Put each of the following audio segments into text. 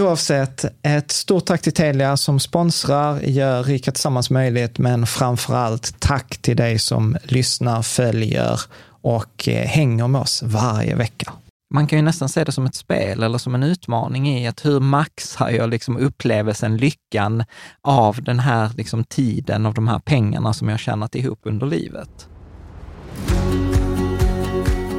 Oavsett, ett stort tack till Telia som sponsrar, gör Rika Tillsammans möjligt, men framför allt tack till dig som lyssnar, följer och eh, hänger med oss varje vecka. Man kan ju nästan se det som ett spel eller som en utmaning i att hur maxar jag liksom upplevelsen, lyckan av den här liksom tiden, av de här pengarna som jag tjänat ihop under livet.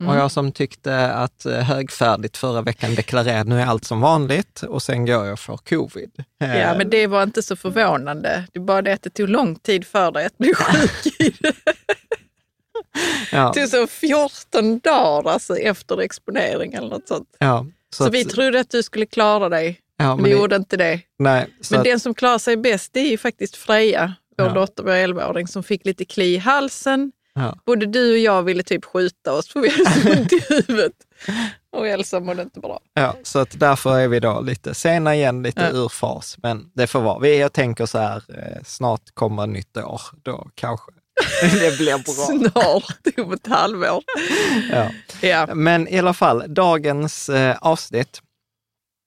Mm. Och jag som tyckte att eh, högfärdigt förra veckan deklarerade nu är allt som vanligt och sen går jag för covid. Ja, men det var inte så förvånande. Det är bara det att det tog lång tid för dig att bli sjuk i det. Ja. Det tog så 14 dagar alltså, efter exponering eller något sånt. Ja, så, så att, vi trodde att du skulle klara dig, ja, men vi gjorde inte det. Nej, men att, den som klarar sig bäst det är ju faktiskt Freja, vår ja. dotter, vår 11-åring, som fick lite kli i halsen Ja. Både du och jag ville typ skjuta oss för vi hade ont i huvudet. Och Elsa mådde inte bra. Ja, så att därför är vi då lite sena igen, lite ja. ur fas. Men det får vara. Vi, jag tänker så här, eh, snart kommer nytt år. Då kanske det blir bra. Snart, om ett halvår. Ja. ja. Men i alla fall, dagens eh, avsnitt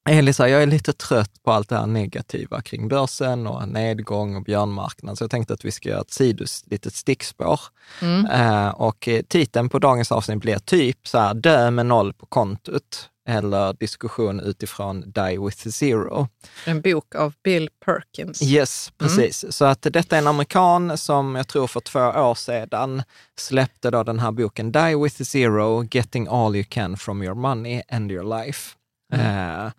Elisa, jag är lite trött på allt det här negativa kring börsen och nedgång och björnmarknad, så jag tänkte att vi ska göra ett sidus, litet stickspår. Mm. Uh, och eh, titeln på dagens avsnitt blir typ så här, dö med noll på kontot, eller diskussion utifrån Die with Zero. En bok av Bill Perkins. Yes, mm. precis. Mm. Så att detta är en amerikan som jag tror för två år sedan släppte då den här boken Die with Zero, Getting all you can from your money and your life. Mm. Uh,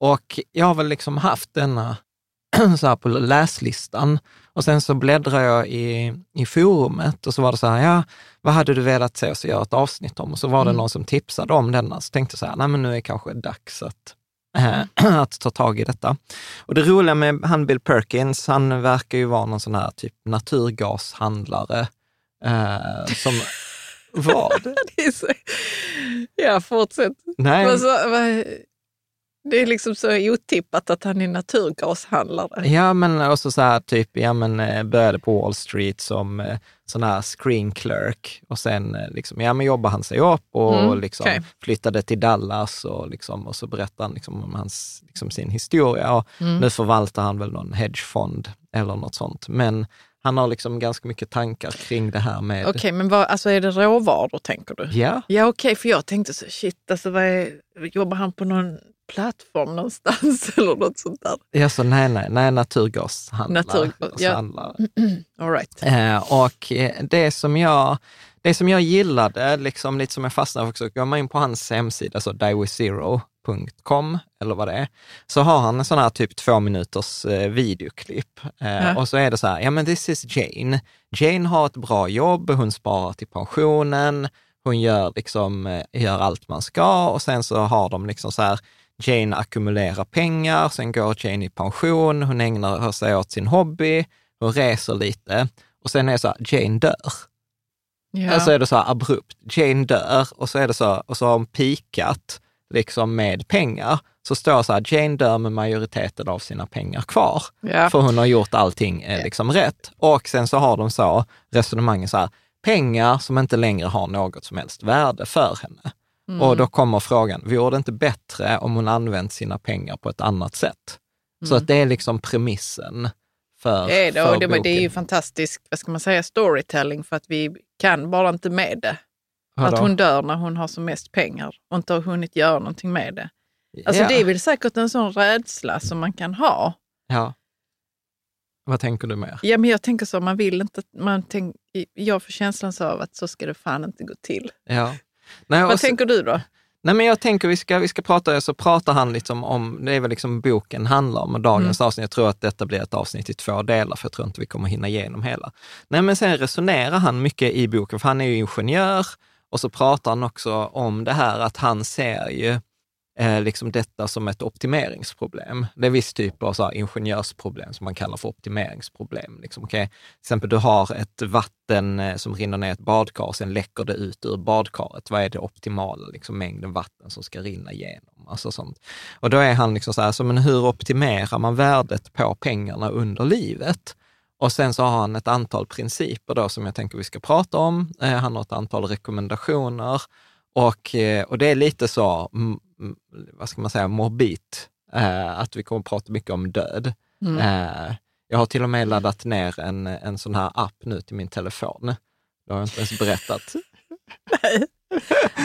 och jag har väl liksom haft denna så här på läslistan och sen så bläddrar jag i, i forumet och så var det så här, ja, vad hade du velat se oss göra ett avsnitt om? Och så var det mm. någon som tipsade om denna, så tänkte jag så här, nej men nu är det kanske dags att eh, att ta tag i detta. Och det roliga med han Bill Perkins, han verkar ju vara någon sån här typ naturgashandlare eh, som vad? det så, ja, fortsätt. Nej. Vad så, vad, det är liksom så otippat att han är naturgashandlare. Ja, men också så här typ, ja men eh, började på Wall Street som eh, sån här screen clerk och sen eh, liksom, ja men jobbade han sig upp och Mm, liksom okej. flyttade till Dallas och, liksom, och så berättade han liksom om hans, liksom sin historia. Och Mm. Nu förvaltar han väl någon hedgefond eller något sånt. Men han har liksom ganska mycket tankar kring det här med... Okej, men vad, alltså är det råvaror tänker du? Ja, Ja, okej, för jag tänkte så, shit, alltså vad är, jobbar han på någon plattform någonstans eller något sånt där? ja så nej, nej, nej, naturgashandlare. Naturgas, ja. All right. Eh, och eh, det som jag, det som jag gillade, liksom lite som jag fastnade för också, går man in på hans hemsida, så diewithzero.com eller vad det är, så har han en sån här typ två minuters eh, videoklipp. Eh, Ja. Och så är det så här, ja men this is Jane. Jane har ett bra jobb, hon sparar till pensionen, hon gör, liksom, eh, gör allt man ska och sen så har de liksom så här, Jane ackumulerar pengar, sen går Jane i pension, hon ägnar sig åt sin hobby, hon reser lite och sen är det så här, Jane dör. Ja. Och så är det så här abrupt, Jane dör och så är det så, och så har hon pikat liksom med pengar. Så står det så här, Jane dör med majoriteten av sina pengar kvar. ja. För hon har gjort allting eh, liksom rätt. Och sen så har de så resonemangen så här, pengar som inte längre har något som helst värde för henne. Mm. Och då kommer frågan, vore det inte bättre om hon använt sina pengar på ett annat sätt? Så att det är liksom premissen för, Det är, det, för och det, men det är ju boken. fantastisk, vad ska man säga, storytelling för att vi kan bara inte med det. Vadå? Att hon dör när hon har som mest pengar och inte har hunnit göra någonting med det. Alltså ja. det är väl säkert en sån rädsla som man kan ha. ja. Vad tänker du mer? Ja, men jag tänker så, man vill inte, man tänk, jag får känslan så av att så ska det fan inte gå till. Ja. Nej, Vad så- tänker du då? Nej, men jag tänker vi ska, vi ska prata, så pratar han liksom om, det är väl liksom boken handlar om, och dagens avsnitt, jag tror att detta blir ett avsnitt i två delar, för jag tror inte vi kommer hinna igenom hela. Nej, men sen resonerar han mycket i boken, för han är ju ingenjör, och så pratar han också om det här att han ser ju eh, liksom detta som ett optimeringsproblem. Det är viss typ av så här ingenjörsproblem som man kallar för optimeringsproblem. Liksom, okay? Till exempel du har ett vatten eh, som rinner ner i ett badkar och sen läcker det ut ur badkaret. Vad är det optimala liksom, mängden vatten som ska rinna igenom? Alltså sånt. Och då är han liksom så här, så, men hur optimerar man värdet på pengarna under livet? Och sen så har han ett antal principer då som jag tänker vi ska prata om. Eh, han har ett antal rekommendationer och, eh, och det är lite så, mm, vad ska man säga, morbid, eh, att vi kommer att prata mycket om död. Mm. Eh, jag har till och med laddat ner en, en sån här app nu till min telefon. Det har jag inte ens berättat.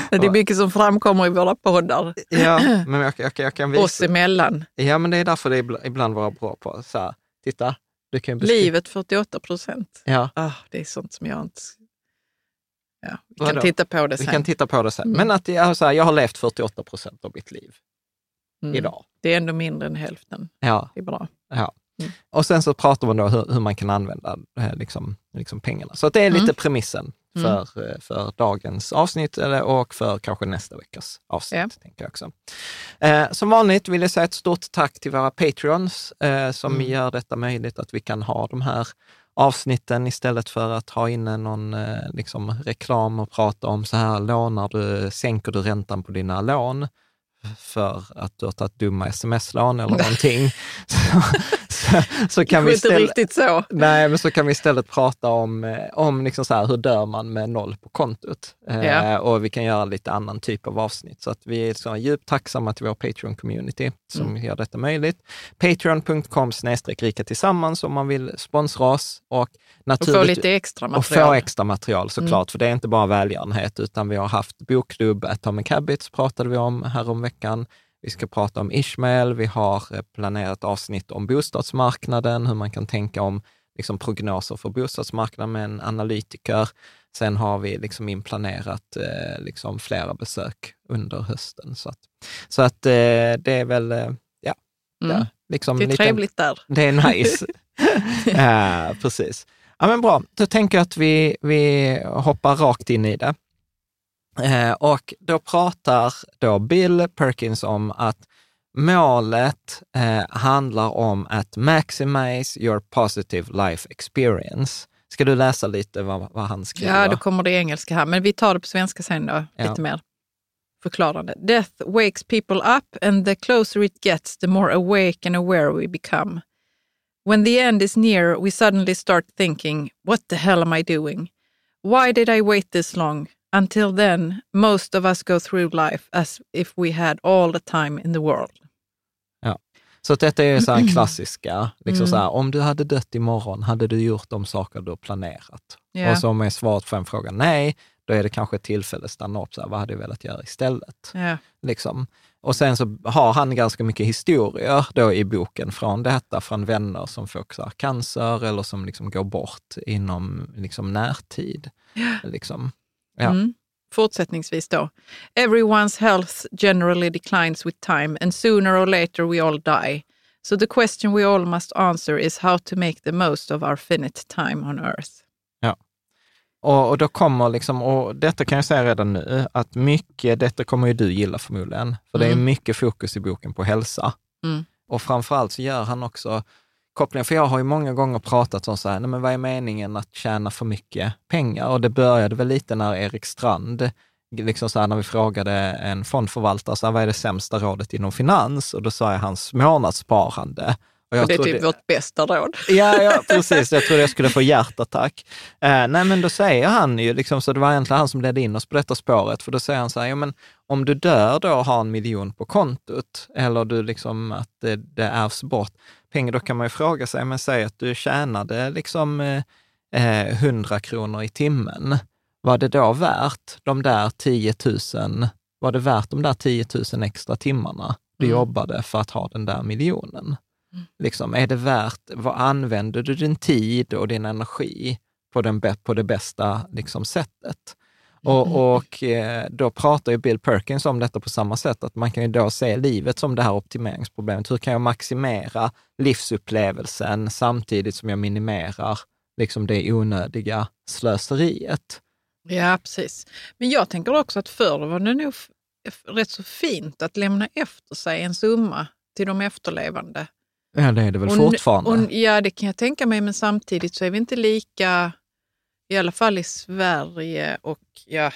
Det är mycket som framkommer i våra poddar, Ja, men jag, jag, jag kan oss visa. emellan. Ja, men det är därför det ibland- ibland vara bra på så här, titta, du kan beskriva. Livet 48 procent. Ja, Ah, det är sånt som jag inte... Ja, vi kan Vadå? titta på det vi sen. kan titta på det sen. Mm. Men att jag, så här, jag har levt 48 procent av mitt liv Mm. idag. Det är ändå mindre än hälften. Ja, Det är bra. Ja. Mm. Och sen så pratar man då hur, hur man kan använda eh, liksom, liksom pengarna. Så det är lite Mm. premissen Mm. för, eh, för dagens avsnitt eller, och för kanske nästa veckas avsnitt. Ja. Tänker jag också. Eh, som vanligt vill jag säga ett stort tack till våra patreons eh, som Mm. gör detta möjligt att vi kan ha de här avsnitten istället för att ha inne någon eh, liksom, reklam och prata om så här lånar du, sänker du räntan på dina lån för att du har tagit dumma sms-lån eller någonting. så, så, så kan vi är inte riktigt så. Nej, men så kan vi istället prata om, eh, om liksom så här, hur dör man med noll på kontot? Eh, Ja. Och vi kan göra lite annan typ av avsnitt. Så att vi är så djupt tacksamma till vår Patreon-community som Mm. gör detta möjligt. Patreon.com rika tillsammans om man vill sponsra oss. Och, Och få lite extra och material. få extra material såklart, för det är inte bara välgörenhet, utan vi har haft bokklubb Atomic Habits, pratade vi om här om veckan. Vi ska prata om Ishmael, vi har eh, planerat avsnitt om bostadsmarknaden, hur man kan tänka om liksom, prognoser för bostadsmarknaden med en analytiker. Sen har vi liksom inplanerat eh, liksom, flera besök under hösten. Så att, så att eh, det är väl, eh, ja, Mm. ja liksom Det är lite- trevligt där. det är nice. ja, precis. Ja, men bra, då tänker jag att vi, vi hoppar rakt in i det. Eh, och då pratar då Bill Perkins om att målet eh, handlar om att maximize your positive life experience. Ska du läsa lite vad, vad han skriver? Ja, då kommer det engelska här, men vi tar det på svenska sen då, ja. lite mer förklarande. Death wakes people up and the closer it gets, the more awake and aware we become. When the end is near, we suddenly start thinking, what the hell am I doing? Why did I wait this long? Until then, most of us go through life as if we had all the time in the world. Ja. Så detta är så här klassiska, liksom mm. så här, om du hade dött imorgon, hade du gjort de saker du har planerat? Yeah. Och så om är svaret på en fråga nej, då är det kanske ett tillfälle att stanna upp, så här, vad hade jag velat göra istället? Yeah. Liksom. Och sen så har han ganska mycket historier då i boken från detta, från vänner som får så cancer eller som liksom går bort inom liksom närtid. Yeah. Liksom. Ja. Mm. Fortsättningsvis då. Everyone's health generally declines with time and sooner or later we all die. So the question we all must answer is how to make the most of our finite time on earth. Ja. Och, och då kommer liksom, och detta kan jag säga redan nu, att mycket, detta kommer ju du gilla förmodligen, för mm. det är mm. mycket fokus i boken på hälsa. Mm. Och framförallt så gör han också kopplingen, för jag har ju många gånger pratat om så här, nej men vad är meningen att tjäna för mycket pengar? Och det började väl lite när Erik Strand, liksom så här, när vi frågade en fondförvaltare, så här, vad är det sämsta rådet inom finans? Och då sa jag hans månadssparande. Och, och det är typ det... vårt bästa råd. Ja, ja, precis. Jag trodde jag skulle få hjärtattack. Eh, nej, men då säger han ju, liksom, så det var egentligen han som ledde in oss på detta spåret, för då säger han så här, ja, men om du dör då och har en miljon på kontot, eller du liksom att det, det ärvs bort pengar, då kan man ju fråga sig, men säg att du tjänade liksom eh, 100 eh, kronor i timmen. Var det då värt de där 10 000, var det värt de där 10 000 extra timmarna du mm. jobbade för att ha den där miljonen? Liksom, är det värt, vad använder du din tid och din energi på, den, på det bästa liksom, sättet? Och, mm. och eh, då pratar ju Bill Perkins om detta på samma sätt, att man kan ju då se livet som det här optimeringsproblemet. Hur kan jag maximera livsupplevelsen samtidigt som jag minimerar liksom det onödiga slöseriet? Ja, precis. Men jag tänker också att förr var det nog rätt så fint att lämna efter sig en summa till de efterlevande. Ja, det är det väl och, fortfarande? Och, ja, det kan jag tänka mig, men samtidigt så är vi inte lika, i alla fall i Sverige och ja,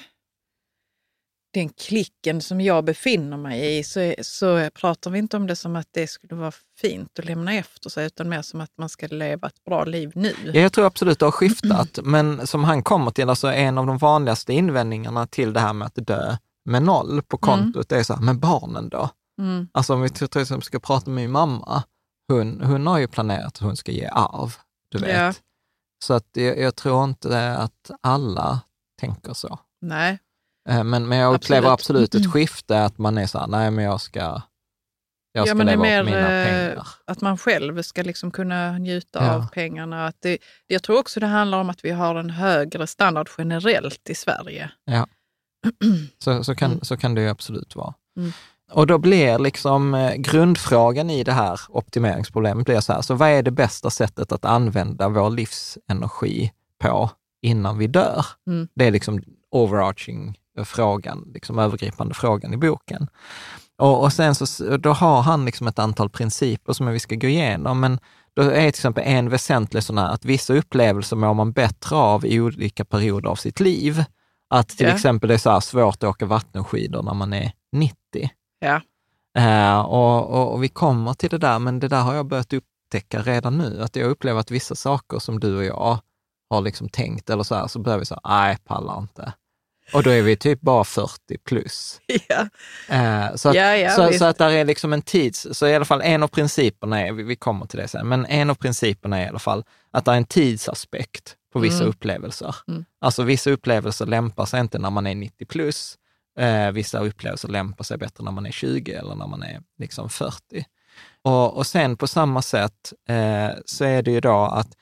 den klicken som jag befinner mig i, så, så pratar vi inte om det som att det skulle vara fint att lämna efter sig, utan mer som att man ska leva ett bra liv nu. Ja, jag tror absolut det har skiftat, men som han kommer till, alltså en av de vanligaste invändningarna till det här med att dö med noll på kontot, mm. är så här, men barnen då? Mm. Alltså om vi till exempel ska prata med min mamma, hon, hon har ju planerat att hon ska ge arv, du vet. Ja. Så att jag, jag, tror inte att alla tänker så. Nej. Eh, men, men jag upplever absolut, absolut ett skifte, att man är så här, nej men jag ska, jag ska ja, leva mer, upp mina eh, pengar. Att man själv ska liksom kunna njuta ja. av pengarna. Att det, jag tror också det handlar om att vi har en högre standard generellt i Sverige. Ja, så, så, kan, mm. så kan det ju absolut vara. Mm. Och då blir liksom eh, grundfrågan i det här optimeringsproblemet blir så här, så vad är det bästa sättet att använda vår livsenergi på innan vi dör? Mm. Det är liksom overarching frågan, liksom övergripande frågan i boken. Och, och sen så, då har han liksom ett antal principer som vi ska gå igenom, men då är till exempel en väsentlig sån här, att vissa upplevelser mår man bättre av i olika perioder av sitt liv. Att till yeah. exempel det är så svårt att åka vattenskidor när man är 90. Ja. Uh, och, och, vi kommer till det där, men det där har jag börjat upptäcka redan nu, att jag upplever att vissa saker som du och jag har liksom tänkt eller så här, så börjar vi säga, nej, pallar inte. Och då är vi typ bara 40 plus. Ja. Uh, så, att, ja, ja, så, så, att där är liksom en tids... Så i alla fall en av principerna är, vi, vi kommer till det sen, men en av principerna är i alla fall att det är en tidsaspekt på vissa mm. upplevelser. Mm. Alltså vissa upplevelser lämpar sig inte när man är 90 plus, Eh, vissa upplevelser lämpar sig bättre när man är 20 eller när man är liksom 40. Och, och sen på samma sätt eh, så är det ju då att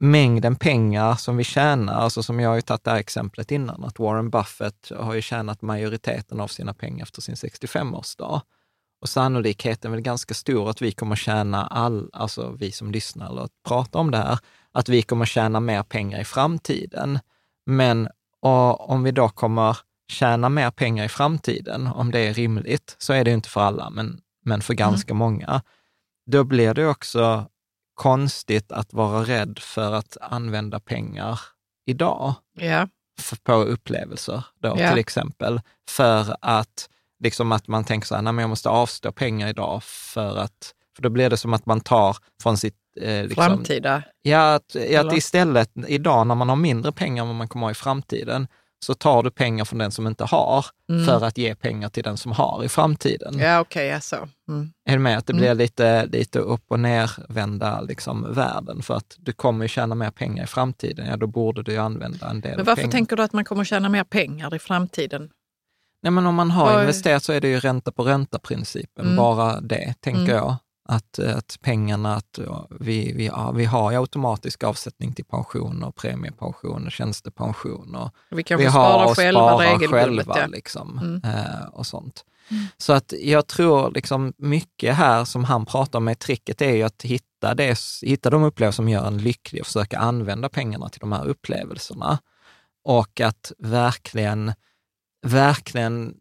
mängden pengar som vi tjänar, alltså som jag har ju tagit det här exemplet innan, att Warren Buffett har ju tjänat majoriteten av sina pengar efter sin 65-årsdag. Och sannolikheten är väl ganska stor att vi kommer tjäna all, alltså vi som lyssnar eller pratar om det här, att vi kommer tjäna mer pengar i framtiden. Men om vi då kommer tjäna mer pengar i framtiden, om det är rimligt, så är det inte för alla, men, men för ganska mm. många, då blir det också konstigt att vara rädd för att använda pengar idag ja. på upplevelser då ja. till exempel. För att, liksom att man tänker så här, nej men jag måste avstå pengar idag för att, för då blir det som att man tar från sitt eh, liksom, Framtida? Ja, att, att istället idag när man har mindre pengar än vad man kommer ha i framtiden, så tar du pengar från den som inte har mm. för att ge pengar till den som har i framtiden. Ja, okej, okay, alltså. Mm. Är du med? Att det blir mm. lite, lite upp och nervända liksom, världen. För att du kommer ju tjäna mer pengar i framtiden, ja då borde du ju använda en del Men varför pengar. tänker du att man kommer tjäna mer pengar i framtiden? Nej, men om man har Var... investerat så är det ju ränta på ränta-principen, mm. bara det, tänker mm. jag att, att pengarna, att vi, vi, ja, vi har automatisk avsättning till pensioner, premiepensioner, tjänstepensioner. Vi vi har själva själva ja. liksom, mm. eh, och sånt. Mm. Så att jag tror liksom mycket här som han pratar om, tricket är ju att hitta, det, hitta de upplevelser som gör en lycklig och försöka använda pengarna till de här upplevelserna. Och att verkligen, verkligen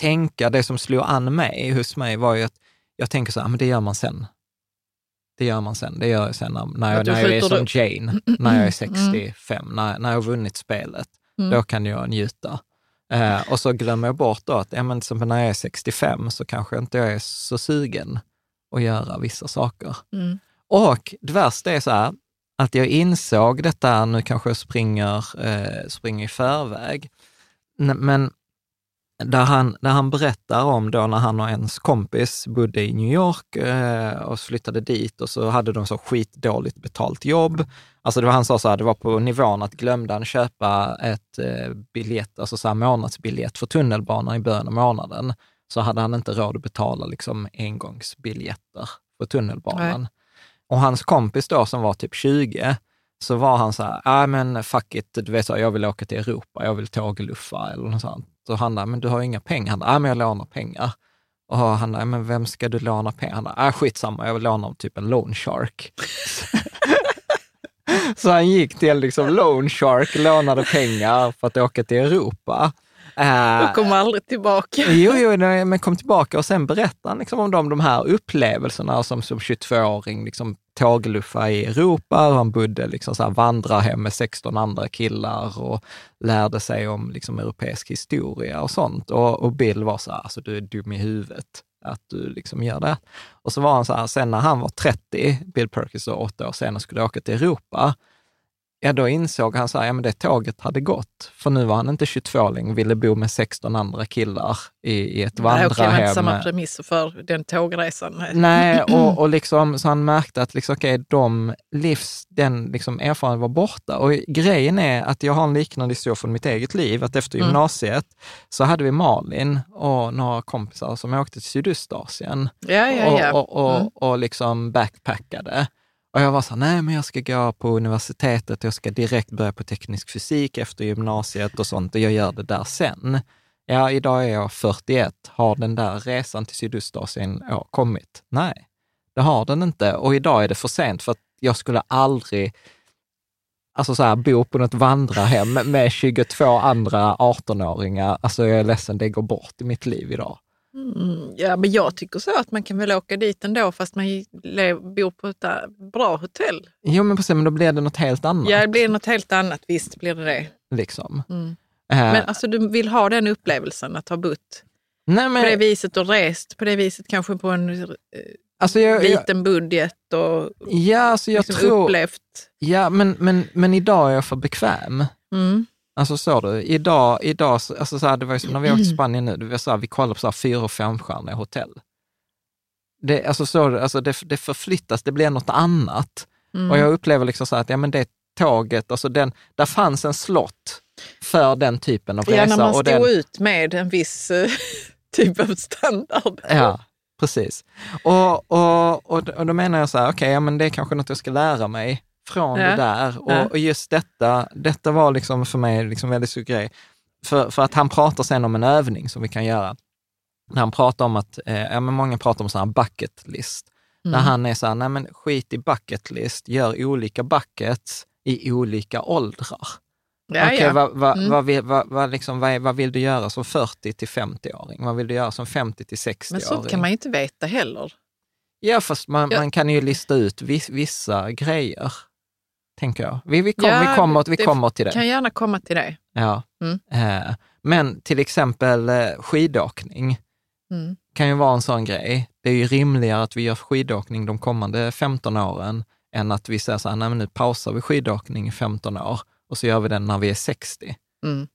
tänka, det som slog an mig hos mig var ju att jag tänker så här, men det gör man sen. Det gör man sen. Det gör jag sen när, när, jag, när jag är som. Jane, när jag är 65, mm. när, när jag har vunnit spelet. Mm. Då kan jag njuta. Eh, och så glömmer jag bort då att ja, men, som när jag är 65 så kanske inte jag är så sugen att göra vissa saker. Mm. Och det värsta är så här, att jag insåg detta, nu kanske jag springer, eh, springer i förväg, men där han, där han berättar om då när han och ens kompis bodde i New York eh, och flyttade dit och så hade de så skitdåligt betalt jobb. Alltså det var, han sa så här, det var på nivån att glömde han köpa ett eh, biljett, alltså så här månadsbiljett för tunnelbanan i början av månaden, så hade han inte råd att betala liksom engångsbiljetter för tunnelbanan. Nej. Och hans kompis då som var typ 20, så var han så här, ja ah, men fuck it, du vet så, jag vill åka till Europa, jag vill tågluffa eller något sånt. Så han där, men du har inga pengar. Han där, ah, men jag lånar pengar. Och han där, men vem ska du låna pengar? Han där, ah, skitsamma, jag vill låna typ en loan shark. så han gick till liksom loan shark, lånade pengar för att åka till Europa. Uh, och kom aldrig tillbaka. jo, jo, men kom tillbaka och sen berättade han liksom om de, de här upplevelserna som, som 22-åring liksom tågluffa i Europa, han bodde liksom så här vandrarhem med 16 andra killar och lärde sig om liksom europeisk historia och sånt. Och, och Bill var så här, alltså du är dum i huvudet att du liksom gör det. Och så var han så här, sen när han var 30, Bill Perkins då åtta år senare skulle åka till Europa, ja då insåg han att ja det tåget hade gått. För nu var han inte 22 längre, ville bo med 16 andra killar i, i ett vandrarhem. Nej, okej, inte samma premisser för den tågresan. Nej, och, och liksom, så han märkte att liksom, okay, de livs, den liksom, erfarenheten var borta. Och grejen är att jag har en liknande historia från mitt eget liv, att efter mm. gymnasiet mm. så hade vi Malin och några kompisar som åkte till Sydostasien ja, ja, ja. och, och, mm. och, och liksom backpackade. Och jag var så här, nej men jag ska gå på universitetet, jag ska direkt börja på teknisk fysik efter gymnasiet och sånt och jag gör det där sen. Ja, idag är jag 41. Har den där resan till Sydostasien kommit? Nej, det har den inte. Och idag är det för sent för att jag skulle aldrig alltså så här, bo på något vandrarhem med 22 andra 18-åringar. Alltså jag är ledsen, det går bort i mitt liv idag. Mm, ja, men jag tycker så att man kan väl åka dit ändå fast man bor på ett äh, bra hotell. Jo, men precis, men då blir det något helt annat. Ja, det blir något helt annat. Visst blir det det. Liksom. Mm. Uh, men alltså du vill ha den upplevelsen att ha bott nej, men, på det viset och rest på det viset kanske på en uh, alltså jag, liten jag, budget och ja, alltså jag liksom tror, upplevt. Ja, men, men, men idag är jag för bekväm. Mm. Alltså så du, idag, idag alltså så här, det var ju som när vi åkte till Spanien nu, det var så här, vi kollade på så här fyra och femstjärniga hotell. Det, alltså så, alltså det, det förflyttas, det blir något annat. Mm. Och jag upplever liksom så här att ja, men det tåget, alltså den, där fanns en slott för den typen av resa. Ja, när man stod den, ut med en viss uh, typ av standard. Ja, precis. Och, och, och, och då menar jag så här, okej, okay, ja, men det är kanske något jag ska lära mig från ja. det där. Och, ja. och, just detta, detta var liksom för mig liksom väldigt stor grej. För, för att han pratar sen om en övning som vi kan göra. När han pratar om att, eh, ja men många pratar om sån här bucket list. Mm. När han är så här, nej men skit i bucket list, gör olika buckets i olika åldrar. Ja, Okej, ja. vad, vad, Mm. vad, vill- vad, vad, liksom, vad, vill du göra som 40 till 50-åring? Vad vill du göra som 50 till 60-åring? Men sånt kan man ju inte veta heller. Ja, fast man, Ja. man kan ju lista ut vis, vissa grejer, tänker jag. Vi, vi, kom, Ja, vi, kommer, vi kommer till det. Kan gärna komma till det. Ja. Mm. Eh, men till exempel eh, skidåkning Mm. kan ju vara en sån grej. Det är ju rimligare att vi gör skidåkning de kommande 15 åren än att vi säger så här, nej men nu pausar vi skidåkning i 15 år och så gör vi den när vi är 60. Mm.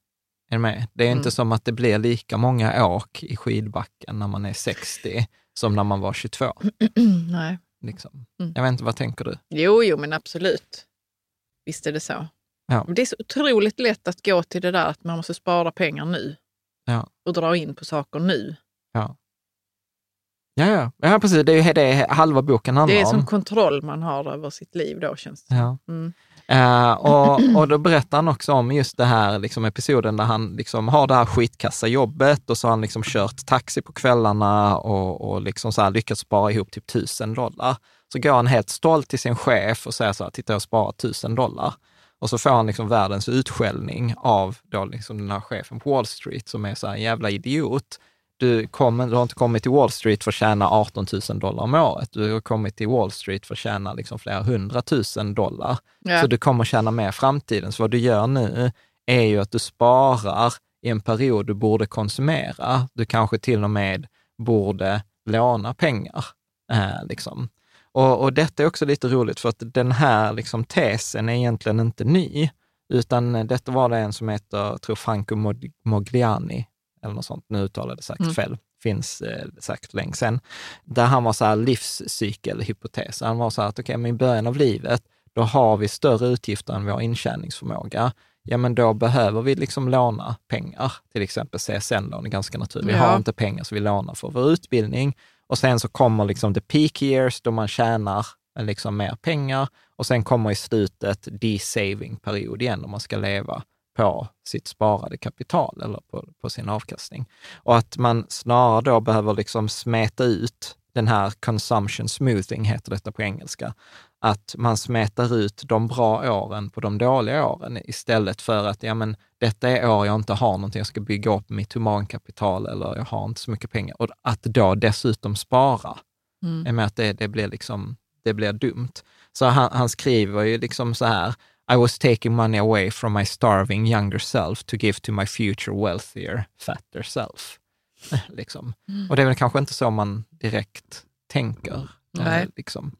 Är du med? Det är inte Mm. som att det blir lika många åk i skidbacken när man är 60 som när man var 22. Nej. Liksom. Mm. Jag vet inte, vad tänker du? Jo, jo, men absolut. Visst är det så. Ja. Det är så otroligt lätt att gå till det där att man måste spara pengar nu Ja. och dra in på saker nu. Ja, ja, ja. ja precis. Det är ju det halva boken handlar Det är om. som kontroll man har över sitt liv då, känns det Ja. mm. Eh, och, och då berättar han också om just det här liksom, episoden där han liksom har det här skitkassa jobbet och så har han liksom kört taxi på kvällarna och, och liksom så här lyckats spara ihop typ tusen dollar. Så går han helt stolt till sin chef och säger så här, titta jag har sparat tusen dollar. Och så får han liksom världens utskällning av då liksom den här chefen på Wall Street som är så här, jävla idiot. Du, kommer, du har inte kommit till Wall Street för att tjäna 18 000 dollar om året. Du har kommit till Wall Street för att tjäna liksom flera hundratusen dollar. ja. Så du kommer tjäna mer i framtiden. Så vad du gör nu är ju att du sparar i en period du borde konsumera. Du kanske till och med borde låna pengar. Eh, liksom. Och, och detta är också lite roligt för att den här liksom, tesen är egentligen inte ny, utan detta var det en som heter, tror Franco Mogliani, eller något sånt, nu uttalade jag säkert Mm. fel, finns eh, säkert länge sedan, där han var så här livscykelhypotes. Han var så här att okej, men i början av livet, då har vi större utgifter än vår intjäningsförmåga. Ja, men då behöver vi liksom låna pengar, till exempel CSN-lån är ganska naturligt. Vi Ja. har inte pengar så vi lånar för vår utbildning. Och sen så kommer liksom the peak years då man tjänar eh, liksom mer pengar och sen kommer i slutet de-saving-period igen då man ska leva på sitt sparade kapital eller på, på sin avkastning. Och att man snarare då behöver liksom smeta ut den här consumption smoothing, heter detta på engelska, att man smetar ut de bra åren på de dåliga åren istället för att, ja men detta är år jag inte har någonting, jag ska bygga upp mitt humankapital eller jag har inte så mycket pengar. Och att då dessutom spara, Mm. är med att det, det, blir liksom, det blir dumt. Så han, han skriver ju liksom så här, I was taking money away from my starving younger self to give to my future wealthier, fatter self. liksom. Och det är väl kanske inte så man direkt tänker. Nej. Liksom.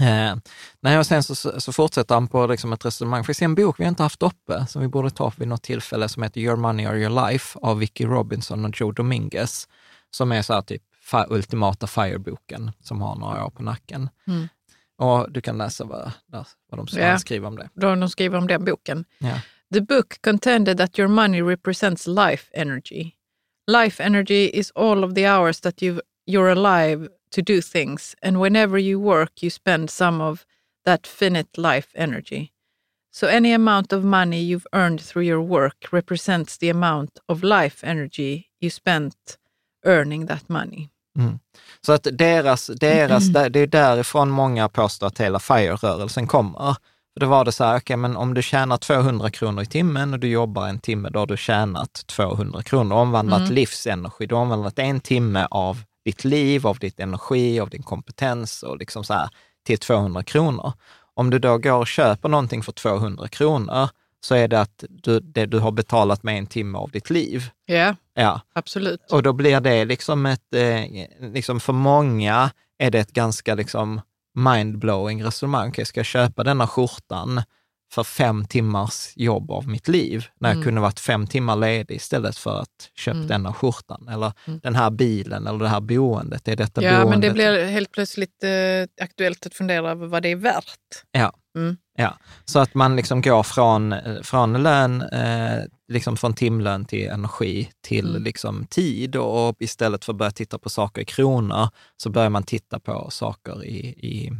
Eh, nej, och sen så, så, fortsätter han på liksom ett resonemang. För en bok vi inte haft uppe, som vi borde ta vid något tillfälle, som heter Your Money or Your Life av Vicky Robinson och Joe Dominguez, som är så här typ ultimata FIRE-boken, som har några år på nacken. Mm. Och du kan läsa vad, vad de Ja. skriver om det. De skriver om den boken. Ja. The book contended that your money represents life energy. Life energy is all of the hours that you've, you're alive to do things, and whenever you work, you spend some of that finite life energy. So any amount of money you've earned through your work represents the amount of life energy you spent earning that money. Mm. Så att deras, deras, det är därifrån många påstår att hela FIRE-rörelsen kommer. För då var det så här, okej, men om du tjänar 200 kronor i timmen och du jobbar en timme, då har du tjänat 200 kronor, omvandlat livsenergi. Du har omvandlat en timme av ditt liv, av ditt energi, av din kompetens och liksom så här till 200 kronor. Om du då går och köper någonting för 200 kronor, så är det att du, det du har betalat med en timme av ditt liv. Ja, Ja, absolut. och då blir det liksom ett, eh, liksom för många är det ett ganska liksom mindblowing resonemang. Okej, ska jag köpa denna skjortan för fem timmars jobb av mitt liv, när jag Mm. kunde varit fem timmar ledig istället för att köpa Mm. denna skjortan, eller Mm. den här bilen, eller det här boendet. Är detta Ja, boendet? men det blir helt plötsligt eh, aktuellt att fundera över vad det är värt. Ja. Mm. ja. Så att man liksom går från, eh, från lön, eh, liksom från timlön till energi till Mm. liksom tid och istället för att börja titta på saker i kronor så börjar man titta på saker i, i,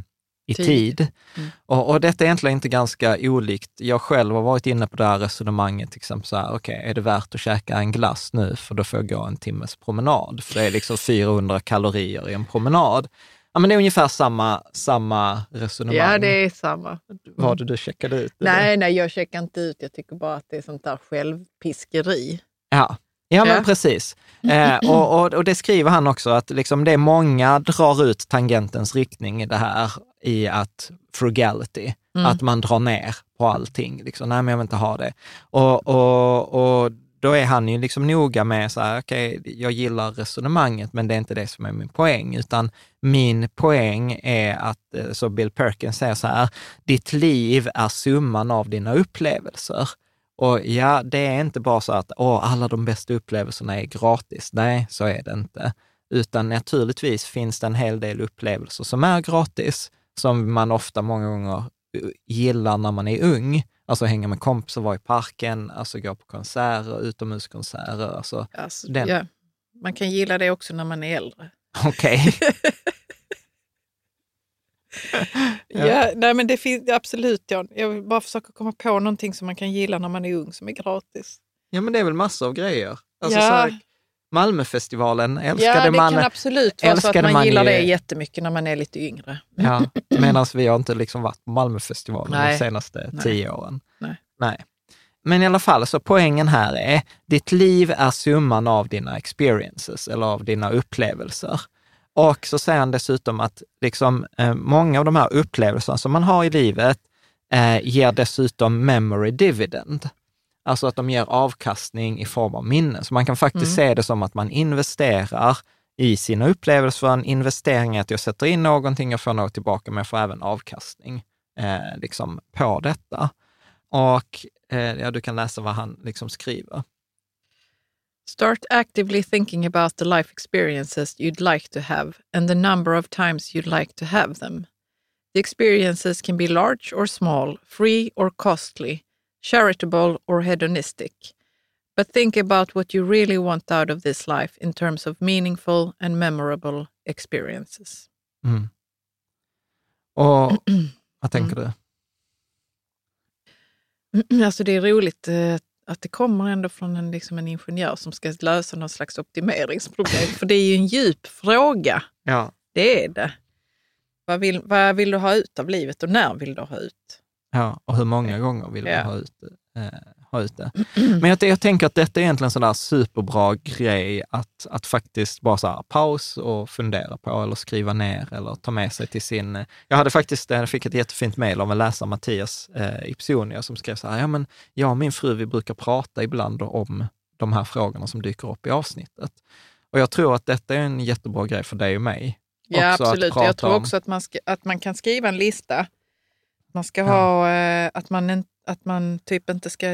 i Tid. tid. Mm. Och, och detta är egentligen inte ganska olikt. Jag själv har varit inne på det här resonemanget, till exempel så här, okej, är det värt att käka en glass nu för då får jag gå en timmes promenad, för det är liksom 400 kalorier i en promenad. Ja, men det är ungefär samma, samma resonemang. Ja, det är samma. Var det du checkade ut? Nej, nej, jag checkar inte ut. Jag tycker bara att det är sånt där självpiskeri. Ja, Ja, men precis. Eh, och, och, och, det skriver han också, att liksom det är många drar ut tangentens riktning i det här, i att frugality, mm. att man drar ner på allting. Liksom, nej, men jag vill inte ha det. Och, och, och då är han ju liksom noga med så här, okej, okay, jag gillar resonemanget, men det är inte det som är min poäng, utan min poäng är att, eh, så Bill Perkins säger så här, ditt liv är summan av dina upplevelser. Och ja, det är inte bara så att åh, alla de bästa upplevelserna är gratis. Nej, så är det inte. Utan naturligtvis finns det en hel del upplevelser som är gratis, som man ofta många gånger eh, gillar när man är ung. Alltså hänga med kompisar, vara i parken, alltså gå på konserter, utomhuskonserter. Alltså, alltså den. Ja, man kan gilla det också när man är äldre. Okej. Okay. ja. ja, nej men det finns absolut. Ja. Jag vill bara försöka komma på någonting som man kan gilla när man är ung som är gratis. Ja, men det är väl massor av grejer. Alltså, ja. här, Malmöfestivalen älskade man. Ja, det man, kan absolut vara så att man, man gillar ju, det jättemycket när man är lite yngre. Ja, medan vi har inte liksom varit på Malmöfestivalen Nej. de senaste Nej. tio åren. Nej. Nej. Men i alla fall, så poängen här är, ditt liv är summan av dina experiences eller av dina upplevelser. Och så säger han dessutom att liksom, eh, många av de här upplevelserna som man har i livet eh, ger dessutom memory dividend. Alltså att de ger avkastning i form av minnen. Så man kan faktiskt mm. se det som att man investerar i sina upplevelser. En investering är att jag sätter in någonting, jag får något tillbaka, men jag får även avkastning eh, liksom på detta. Och eh, ja, du kan läsa vad han liksom skriver. Start actively thinking about the life experiences you'd like to have and the number of times you'd like to have them. The experiences can be large or small, free or costly, charitable or hedonistic. But think about what you really want out of this life in terms of meaningful and memorable experiences. Mm. Och vad tänker mm. du? Alltså det är roligt eh, att det kommer ändå från en, liksom en ingenjör som ska lösa någon slags optimeringsproblem. För det är ju en djup fråga. Ja. Det är det. Vad vill, vad vill du ha ut av livet och när vill du ha ut? Ja, och hur många gånger vill ja. du ha ut? Eh, ha ut det. Men jag, jag tänker att detta är egentligen en sån där superbra grej att, att faktiskt bara så paus och fundera på eller skriva ner eller ta med sig till sin... Jag hade faktiskt, jag fick ett jättefint mejl av en läsare, Mattias eh, Ipsonia, som skrev så här, ja men jag och min fru, vi brukar prata ibland om de här frågorna som dyker upp i avsnittet. Och jag tror att detta är en jättebra grej för dig och mig. Ja, absolut. Jag tror också att man, att man kan skriva en lista. Man ska ha, eh, att man, att man typ inte ska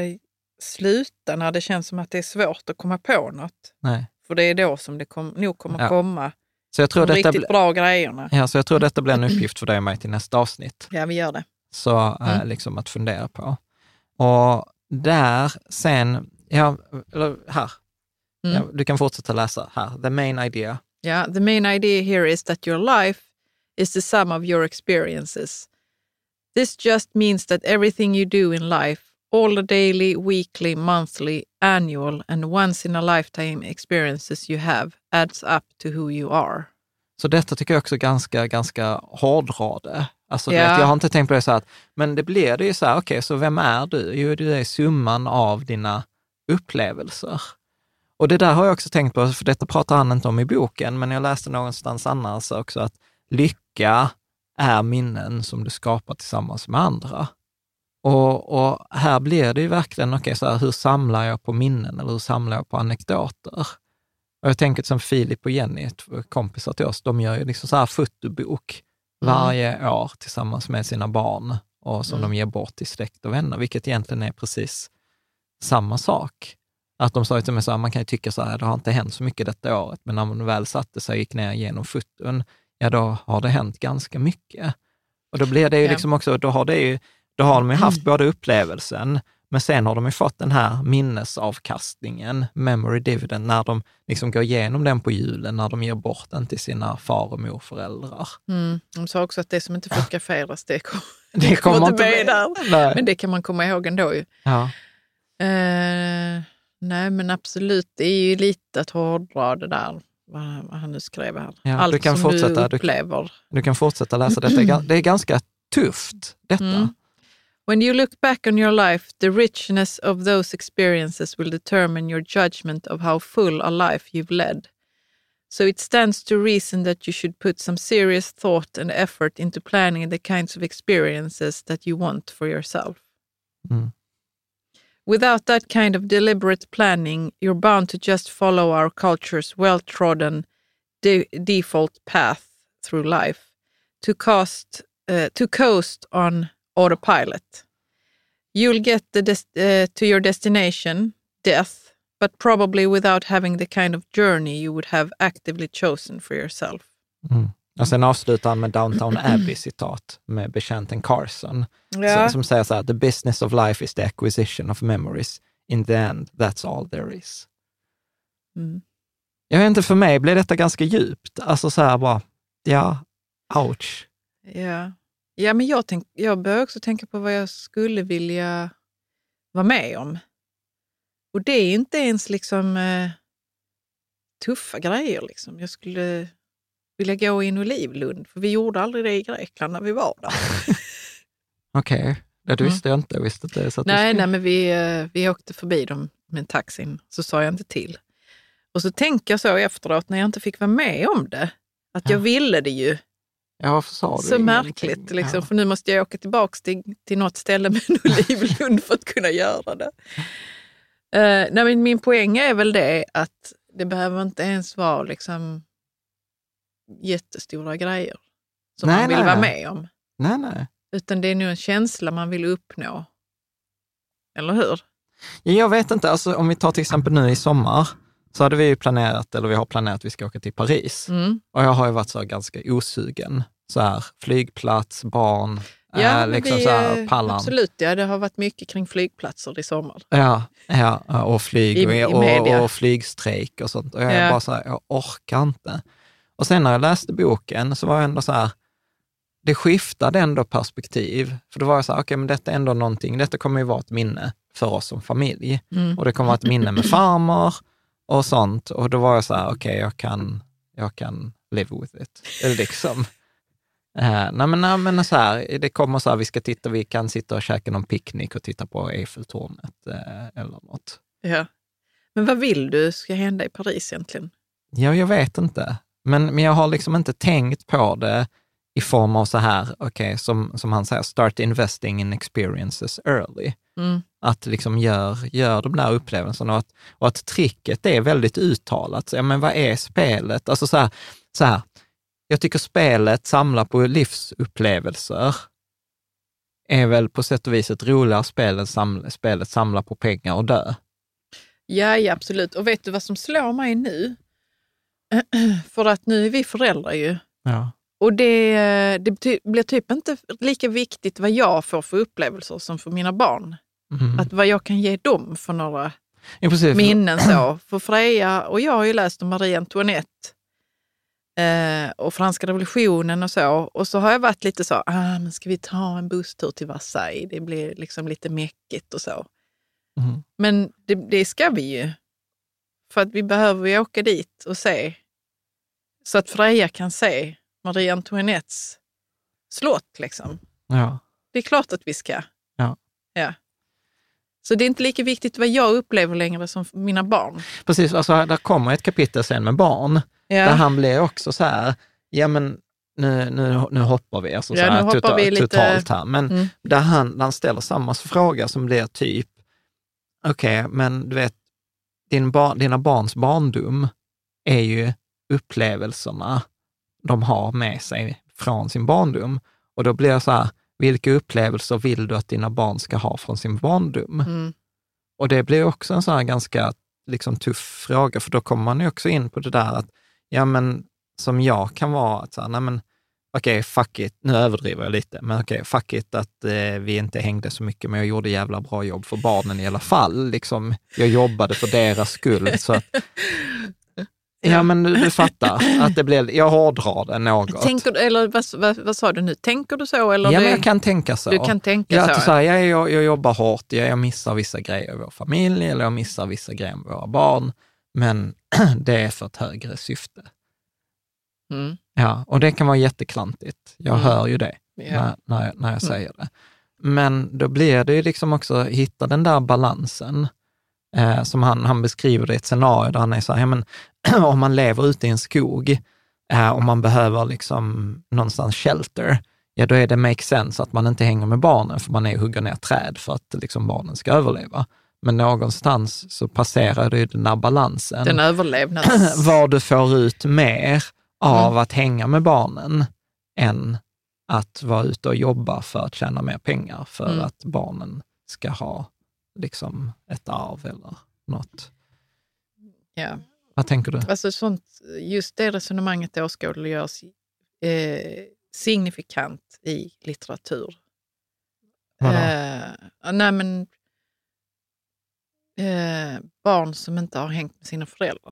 sluta när det känns som att det är svårt att komma på något. Nej. För det är då som det kom, nog kommer ja. komma så jag tror de detta riktigt bra grejerna. Ja, så jag tror detta blir en uppgift för dig och mig till nästa avsnitt. Ja, vi gör det. Så äh, mm. liksom att fundera på. Och där sen, ja, eller här, mm. ja, du kan fortsätta läsa här. The main idea. Ja, yeah, the main idea here is that your life is the sum of your experiences. This just means that everything you do in life all the daily, weekly, monthly, annual and once in a lifetime experiences you have adds up to who you are. Så detta tycker jag också är ganska, ganska hårdrade. Alltså, ja. vet, jag har inte tänkt på det så här, men det blir det ju så här, okej, okay, så vem är du? Jo, du är summan av dina upplevelser. Och det där har jag också tänkt på, för detta pratar han inte om i boken, men jag läste någonstans annars också att lycka är minnen som du skapar tillsammans med andra. Och, och, här blir det ju verkligen, okej, okay, så här, hur samlar jag på minnen eller hur samlar jag på anekdoter? Och jag tänker som Filip och Jenny, kompisar till oss, de gör ju liksom så här fotobok mm. varje år tillsammans med sina barn och som mm. de ger bort till släkt och vänner, vilket egentligen är precis samma sak. Att de sa till mig så här, man kan ju tycka så här, det har inte hänt så mycket detta året, men när man väl satte sig och gick ner genom foton, ja då har det hänt ganska mycket. Och då blir det ju liksom också, då har det ju då har de ju haft mm. både upplevelsen, men sen har de ju fått den här minnesavkastningen, memory dividend, när de liksom går igenom den på julen, när de ger bort den till sina far och morföräldrar. Mm. De sa också att det som inte fotograferas, det, kom, det kommer inte med där. Men det kan man komma ihåg ändå ju. Ja. Uh, nej, men absolut, det är ju lite att hårdra det där. Vad han nu skrev här. Ja, Allt du kan som fortsätta. du upplever. Du, du kan fortsätta läsa detta. Det är gan- Det är ganska tufft, detta. Mm. When you look back on your life, the richness of those experiences will determine your judgment of how full a life you've led. So it stands to reason that you should put some serious thought and effort into planning the kinds of experiences that you want for yourself. Mm. Without that kind of deliberate planning, you're bound to just follow our culture's well trodden de- default path through life to coast, uh, to coast on autopilot. You'll get uh, to your destination, death, but probably without having the kind of journey you would have actively chosen for yourself. Mm. Och sen avslutar han med Downtown Abbey-citat med betjänten Carson, som, som säger så här, the business of life is the acquisition of memories. In the end, that's all there is. Mm. Jag vet inte, för mig blev detta ganska djupt. Alltså så här bara, ja, ouch. Ja, ja men jag, tänk, jag börjar också tänka på vad jag skulle vilja vara med om. Och det är inte ens liksom eh, tuffa grejer. Liksom. Jag skulle vilja gå i en olivlund, för vi gjorde aldrig det i Grekland när vi var där. Okej, det Mm. visste jag inte. Jag visste inte så nej, nej, men vi, eh, vi åkte förbi dem med taxin, så sa jag inte till. Och så tänker jag så efteråt, när jag inte fick vara med om det, att jag Ja. ville det ju. Ja, varför sa du Så ingenting? märkligt, liksom, Ja. för nu måste jag åka tillbaka till, till något ställe med en olivlund för att kunna göra det. Uh, nej, min poäng är väl det att det behöver inte ens vara liksom, jättestora grejer som Nej, man vill nej, vara nej. med om. Nej, nej. Utan det är nog en känsla man vill uppnå. Eller hur? Ja, Jag vet inte, alltså, om vi tar till exempel nu i sommar, så hade vi ju planerat, eller vi har planerat att vi ska åka till Paris. Mm. Och jag har ju varit så ganska osugen. Så här, flygplats, barn, Ja, äh, liksom vi, så här, eh, pallan. Absolut, ja, det har varit mycket kring flygplatser i sommar. Ja, ja, och flyg I- och, i och, och flygstrejk och sånt. Och jag är Ja. bara så här, jag orkar inte. Och sen när jag läste boken så var jag ändå så här, det skiftade ändå perspektiv. För då var jag så här, okej, men detta är ändå någonting, detta kommer ju vara ett minne för oss som familj. Mm. Och det kommer vara ett minne med farmor och sånt. Och då var jag så här, okej, jag, kan, jag kan live with it. Eller liksom. Uh, nej, men, nej, men så här, det kommer så här, vi ska titta, vi kan sitta och käka någon picknick och titta på Eiffeltornet eh, eller något. Ja. Men vad vill du ska hända i Paris egentligen? Ja, jag vet inte. Men, men jag har liksom inte tänkt på det i form av så här, okej, som, som han säger, start investing in experiences early. Mm. Att liksom gör, gör de där upplevelserna och att, och att tricket är väldigt uttalat. Så, ja, men vad är spelet? Alltså så här, så här, jag tycker spelet samlar på livsupplevelser är väl på sätt och vis ett roligare spel än sam, spelet samlar på pengar och dö. Ja, ja, absolut. Och vet du vad som slår mig nu? För att nu är vi föräldrar ju. Ja. Och det, det ty- blir typ inte lika viktigt vad jag får för upplevelser som för mina barn. Mm. Att vad jag kan ge dem för några ja, minnen så. För Freja och jag har ju läst om Marie Antoinette eh, och franska revolutionen och så. Och så har jag varit lite så, ah, men ska vi ta en busstur till Versailles? Det blir liksom lite mäckigt och så. Mm. Men det, det ska vi ju. För att vi behöver ju åka dit och se. Så att Freja kan se Marie Antoinettes slott. Liksom. Ja. Det är klart att vi ska. Ja. ja. Så det är inte lika viktigt vad jag upplever längre som mina barn. Precis, alltså där kommer ett kapitel sen med barn, Ja. där han blir också så här, ja men nu, nu, nu hoppar vi, alltså Ja, så här, hoppar total, vi lite- totalt här. Men Mm. där han, där han ställer samma fråga som blir typ, okej, men du vet, din bar, dina barns barndom är ju upplevelserna de har med sig från sin barndom. Och då blir jag så här, vilka upplevelser vill du att dina barn ska ha från sin barndom? Mm. Och det blir också en sån här ganska liksom, tuff fråga, för då kommer man ju också in på det där att, ja men som jag kan vara, att så här, nej men okej, fuck it, nu överdriver jag lite, men okej, fuck it att eh, vi inte hängde så mycket, men jag gjorde jävla bra jobb för barnen i alla fall. Liksom, jag jobbade för deras skull. Så att, ja, men du, du fattar, att det blir, jag hårdrar det något. Tänker du, eller vad, vad, vad sa du nu? Tänker du så? Eller ja, det, men jag kan tänka så. du kan tänka Ja, så? så här, jag, jag, jag jobbar hårt, jag, jag missar vissa grejer i vår familj eller jag missar vissa grejer med våra barn. men det är för ett högre syfte. Mm. Ja, och det kan vara jätteklantigt. Jag Mm. hör ju det Ja. när, när, jag, när jag säger det. Men då blir det ju liksom också hitta den där balansen, eh, som han, han beskriver det i ett scenario där han är så här, ja, men, om man lever ute i en skog eh, och man behöver liksom någonstans shelter, ja då är det make sense att man inte hänger med barnen, för man är och hugger ner träd för att liksom, barnen ska överleva. Men någonstans så passerar ju den där balansen Den överlevnads... var du får ut mer av Mm. att hänga med barnen än att vara ute och jobba för att tjäna mer pengar för Mm. att barnen ska ha liksom ett arv eller något. ja. Vad tänker du? Alltså sånt, just det resonemanget åskådliggörs eh, signifikant i litteratur. Vadå? Eh, nej men, eh, barn som inte har hängt med sina föräldrar.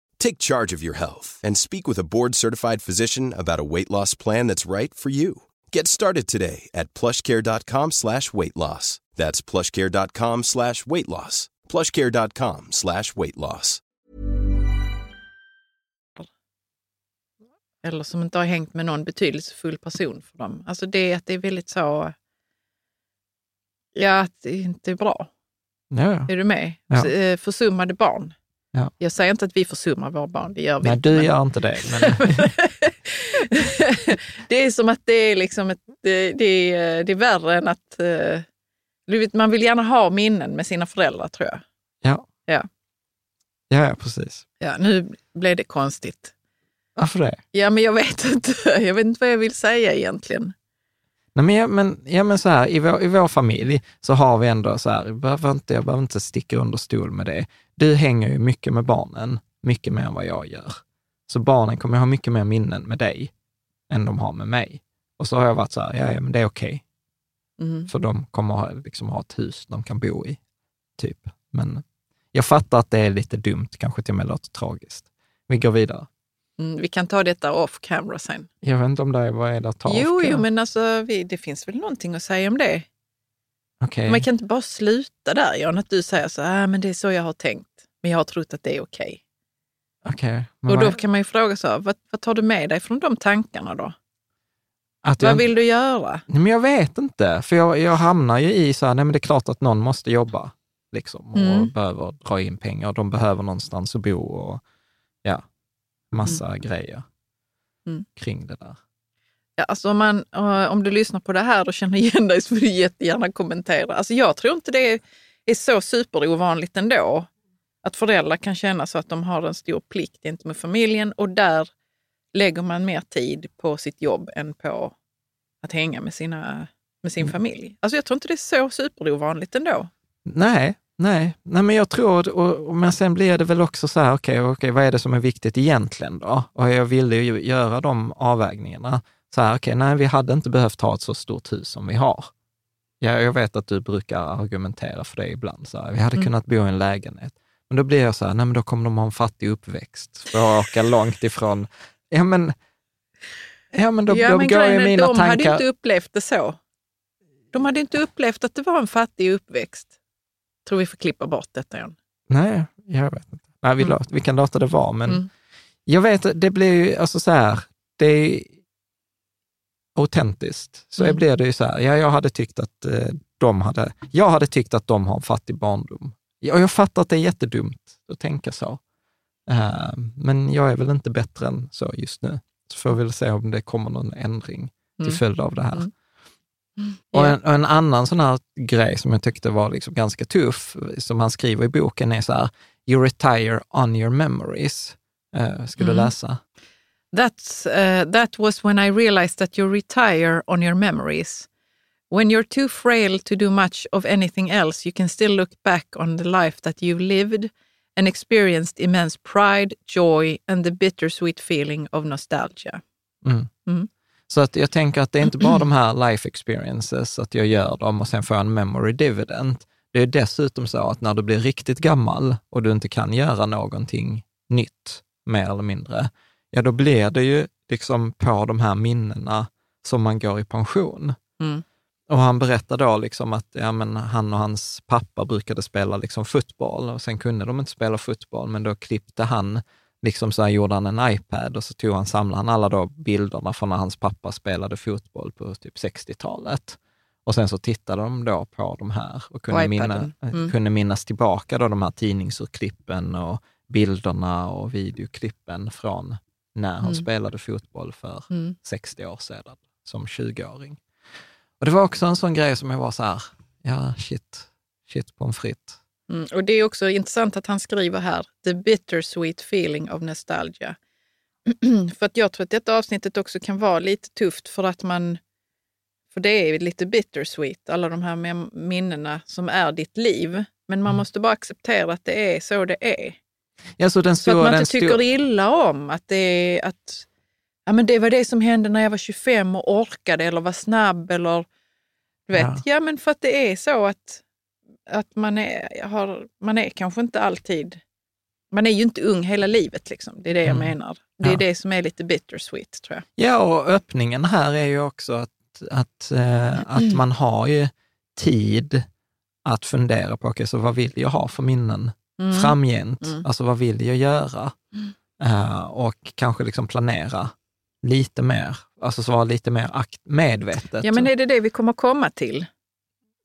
Take charge of your health and speak with a board-certified physician about a weight loss plan that's right for you. Get started today at plushcare.com slash weight loss. That's plushcare.com slash weight loss. plushcare.com slash weight loss. Eller som inte har hängt med någon betydelsefull person för dem. Alltså det att det är väldigt så... Ja, att det inte är bra. Ja. Är du med? Ja. Eh, Försummade barn. Ja. Jag säger inte att vi försummar våra barn, det gör vi Nej, inte. du men- gör inte det. Men, det är som att det är, liksom ett, det, det är, det är värre än att... eh, Du vet, man vill gärna ha minnen med sina föräldrar, tror jag. ja. Ja. ja, ja, precis. Ja, nu blev det konstigt. Varför det? Ja, men jag vet inte. Jag vet inte vad jag vill säga egentligen. Nej, men, ja, men, ja, men så här, i, vår, i vår familj så har vi ändå så här, jag behöver inte, jag behöver inte sticka under stol med det. Du hänger ju mycket med barnen, mycket mer än vad jag gör. Så barnen kommer ha mycket mer minnen med dig än de har med mig. Och så har jag varit så här, ja, ja men det är okej, Mm. för de kommer ha, liksom, ha ett hus de kan bo i, typ. Men jag fattar att det är lite dumt, kanske till och med låter tragiskt. Vi går vidare. Mm, vi kan ta detta off camera sen. Jag vet inte om det är, vad är det att ta jo, av? jo, men alltså, vi, det finns väl någonting att säga om det. Okej. Man kan inte bara sluta där, Jan, att du säger så ah, men det är så jag har tänkt. Men jag har trott att det är okej. Okej, men Och då vad- kan man ju fråga så, här, vad, vad tar du med dig från de tankarna då? att jag Vad vill du göra? Nej, men jag vet inte, för jag, jag hamnar ju i så här, nej men det är klart att någon måste jobba liksom, och Mm. behöver dra in pengar. De behöver någonstans att bo och ja, massa grejer Mm. kring det där. Ja, alltså om, man, eh, om du lyssnar på det här och känner igen dig så får du jättegärna kommentera. Alltså jag tror inte det är, är så superovanligt ändå. Att föräldrar kan känna så att de har en stor plikt gentemot familjen och där lägger man mer tid på sitt jobb än på att hänga med, sina, med sin Mm. familj. Alltså jag tror inte det är så superovanligt ändå. Nej, nej, nej men jag tror, och, och, men sen blir det väl också så här, okej, okej, vad är det som är viktigt egentligen då? Och jag ville ju göra de avvägningarna. Så här, okej, nej, vi hade inte behövt ha ett så stort hus som vi har. Ja, jag vet att du brukar argumentera för det ibland. Så här, vi hade Mm. kunnat bo i en lägenhet. Och då blir jag så här, nej men då kommer de ha en fattig uppväxt för att åka långt ifrån. Ja men, ja, men då, ja, då men går ju mina de tankar... hade inte upplevt det så. De hade inte upplevt att det var en fattig uppväxt. tror vi får klippa bort detta igen. Nej, jag vet inte. Nej, vi, Mm. låt, vi kan låta det vara, men Mm. jag vet, det blir ju alltså så här, det är autentiskt. Så Mm. blir det ju så här, ja, jag hade tyckt att eh, de hade, jag hade tyckt att de har en fattig barndom. Ja, jag fattar att det är jättedumt att tänka så. Eh, men jag är väl inte bättre än så just nu. Så får vi väl se om det kommer någon ändring till Mm. följd av det här. Mm. Och en, och en annan sån här grej som jag tyckte var liksom ganska tuff, som han skriver i boken, är så här, you retire on your memories. Uh, ska du Mm. läsa? That's, uh, that was when I realized that you retire on your memories. When you're too frail to do much of anything else, you can still look back on the life that you've lived and experienced immense pride, joy and the bittersweet feeling of nostalgia. Mm. Mm. Så att jag tänker att det är inte bara de här life experiences, att jag gör dem och sen får jag en memory dividend. Det är dessutom så att när du blir riktigt gammal och du inte kan göra någonting nytt, mer eller mindre, ja då blir det ju liksom på de här minnena som man går i pension. Mm. Och han berättar då liksom att ja, men han och hans pappa brukade spela liksom fotboll och sen kunde de inte spela fotboll, men då klippte han, liksom så här gjorde han en iPad och så tog han, samlade han alla då bilderna från när hans pappa spelade fotboll på typ 60-talet. Och sen så tittade de då på de här och kunde, minna, iPaden. Mm. kunde minnas tillbaka då de här tidningsurklippen och bilderna och videoklippen från när han Mm. spelade fotboll för Mm. 60 år sedan som 20-åring. Och det var också en sån grej som jag var så här, ja shit, shit pommes frites. Mm. Och det är också intressant att han skriver här, the bittersweet feeling of nostalgia. för att jag tror att detta avsnittet också kan vara lite tufft för att man, för det är lite bittersweet, alla de här minnena som är ditt liv. Men man Mm. måste bara acceptera att det är så det är. Ja, så den Så att stora, man inte tycker stora, illa om att det är att ja, men det var det som hände när jag var 25 och orkade eller var snabb eller du vet. Ja. Ja, men för att det är så att, att man, är, har, man är kanske inte alltid man är ju inte ung hela livet. Liksom. Det är det jag Mm. menar. Det är Ja. det som är lite bittersweet, tror jag. ja, och öppningen här är ju också att, att, eh, att man har ju tid att fundera på, okej, så vad vill jag ha för minnen Mm. framgent? Mm. Alltså vad vill jag göra? Eh, och kanske liksom planera lite mer, alltså så vara lite mer akt- medvetet. Ja, men är det det vi kommer komma till?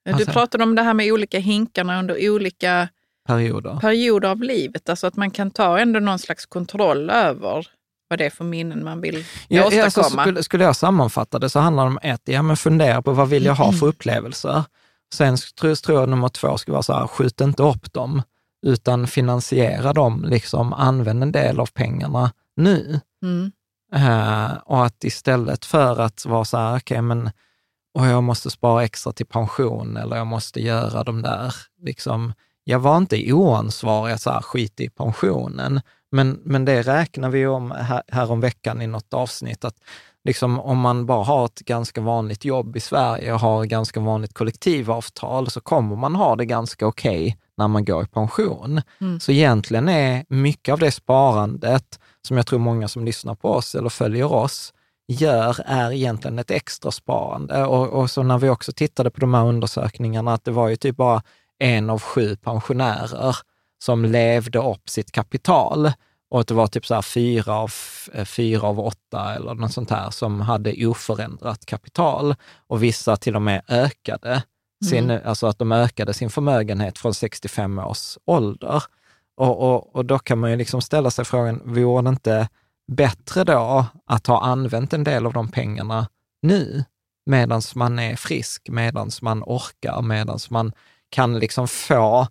Du Alltså- pratade om det här med olika hinkarna under olika perioder. perioder av livet. Alltså att man kan ta ändå någon slags kontroll över vad det är för minnen man vill Ja, alltså, åstadkomma. skulle, skulle jag sammanfatta det så handlar det om ett, ja men fundera på vad vill jag ha Mm. för upplevelser? Sen tror, jag nummer två ska vara så här, skjut inte upp dem, utan finansiera dem, liksom använd en del av pengarna nu. Mm. Eh, och att istället för att vara så här, okej men och jag måste spara extra till pension eller jag måste göra de där, liksom, jag var inte oansvarig, så här, skit i pensionen, men, men det räknar vi om här, här om veckan i något avsnitt, att liksom, om man bara har ett ganska vanligt jobb i Sverige och har ett ganska vanligt kollektivavtal, så kommer man ha det ganska okej när man går i pension. Mm. Så egentligen är mycket av det sparandet, som jag tror många som lyssnar på oss eller följer oss, gör är egentligen ett extra sparande. Och, och så när vi också tittade på de här undersökningarna, att det var ju typ bara en av sju pensionärer som levde upp sitt kapital. Och att det var typ så här fyra av, eh, fyra av åtta eller något sånt här som hade oförändrat kapital. Och vissa till och med ökade sin, alltså att de ökade sin förmögenhet från 65 års ålder. Och, och, och då kan man ju liksom ställa sig frågan, vore det inte bättre då att ha använt en del av de pengarna nu, medan man är frisk, medan man orkar, medan man kan liksom få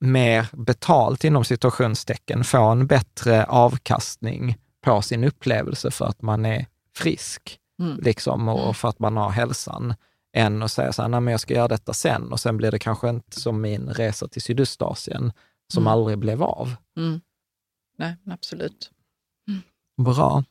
mer betalt inom situationstecken, få en bättre avkastning på sin upplevelse för att man är frisk Mm. liksom, och för att man har hälsan, än att säga så här, nej men jag ska göra detta sen och sen blir det kanske inte som min resa till Sydostasien som Mm. aldrig blev av. Mm. Nej, absolut. Bra.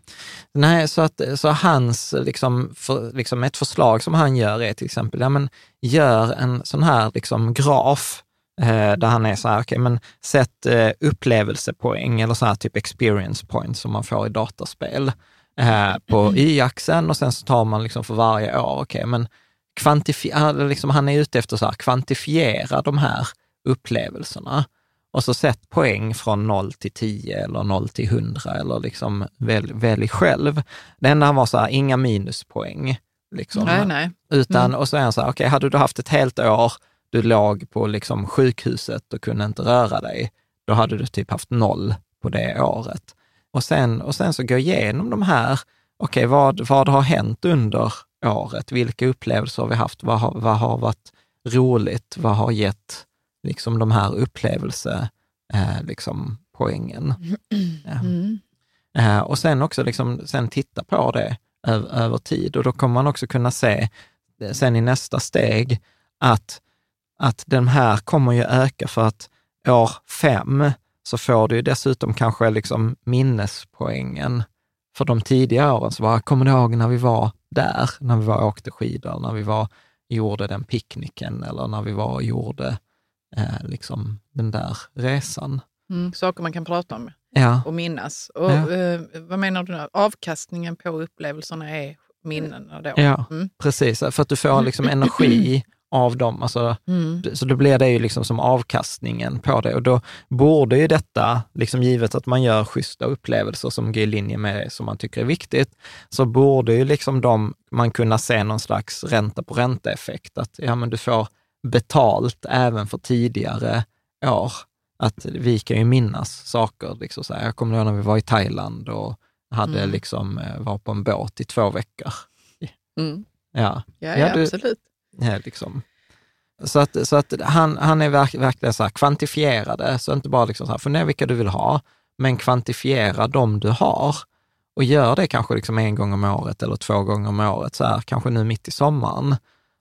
Nej, så, att, så hans, liksom, för, liksom ett förslag som han gör är till exempel, ja men gör en sån här liksom graf, eh, där han är så här, okay, men sätt eh, upplevelsepoäng eller så här typ experience points som man får i dataspel eh, på mm. y-axeln och sen så tar man liksom för varje år, okej, okay, men kvantifiera, liksom, han är ute efter så här, kvantifiera de här upplevelserna och så sätt poäng från 0 till 10 eller 0 till 100 eller liksom välj, välj själv. Det enda han var så här, inga minuspoäng. Liksom. Nej, nej. Utan, mm. Och så är han så här, okej, okay, hade du haft ett helt år, du låg på liksom sjukhuset och kunde inte röra dig, då hade du typ haft noll på det året. Och sen, och sen så gå igenom de här, okej, okay, vad, vad har hänt under året? Vilka upplevelser har vi haft? Vad har, vad har varit roligt? Vad har gett liksom de här upplevelse, eh, liksom, poängen? Mm. Eh, och sen också liksom, sen titta på det över, över tid och då kommer man också kunna se eh, sen i nästa steg att, att den här kommer ju öka för att år fem så får du ju dessutom kanske liksom minnespoängen för de tidiga åren. Så bara, kommer du ihåg när vi var där, när vi var och åkte skidor, när vi var gjorde den picknicken eller när vi var och gjorde eh, liksom den där resan. Mm, saker man kan prata om ja. och minnas. Och, ja. eh, vad menar du nu? Avkastningen på upplevelserna är minnena då? Ja, mm. precis. För att du får liksom energi av dem. Alltså, mm. Så då blir det ju liksom som avkastningen på det. Och då borde ju detta, liksom givet att man gör schyssta upplevelser som går i linje med det som man tycker är viktigt, så borde ju liksom de, man kunna se någon slags ränta på ränta-effekt. Att ja, men du får betalt även för tidigare år. Att vi kan ju minnas saker. Liksom så här. Jag kommer ihåg när vi var i Thailand och hade mm. liksom, eh, var på en båt i två veckor. Mm. Ja, ja, ja du, absolut. Ja, liksom. Så att, så att han, han är verk, verkligen så här kvantifierade, så inte bara liksom så här, fundera vilka du vill ha, men kvantifiera de du har och gör det kanske liksom en gång om året eller två gånger om året, så här, kanske nu mitt i sommaren.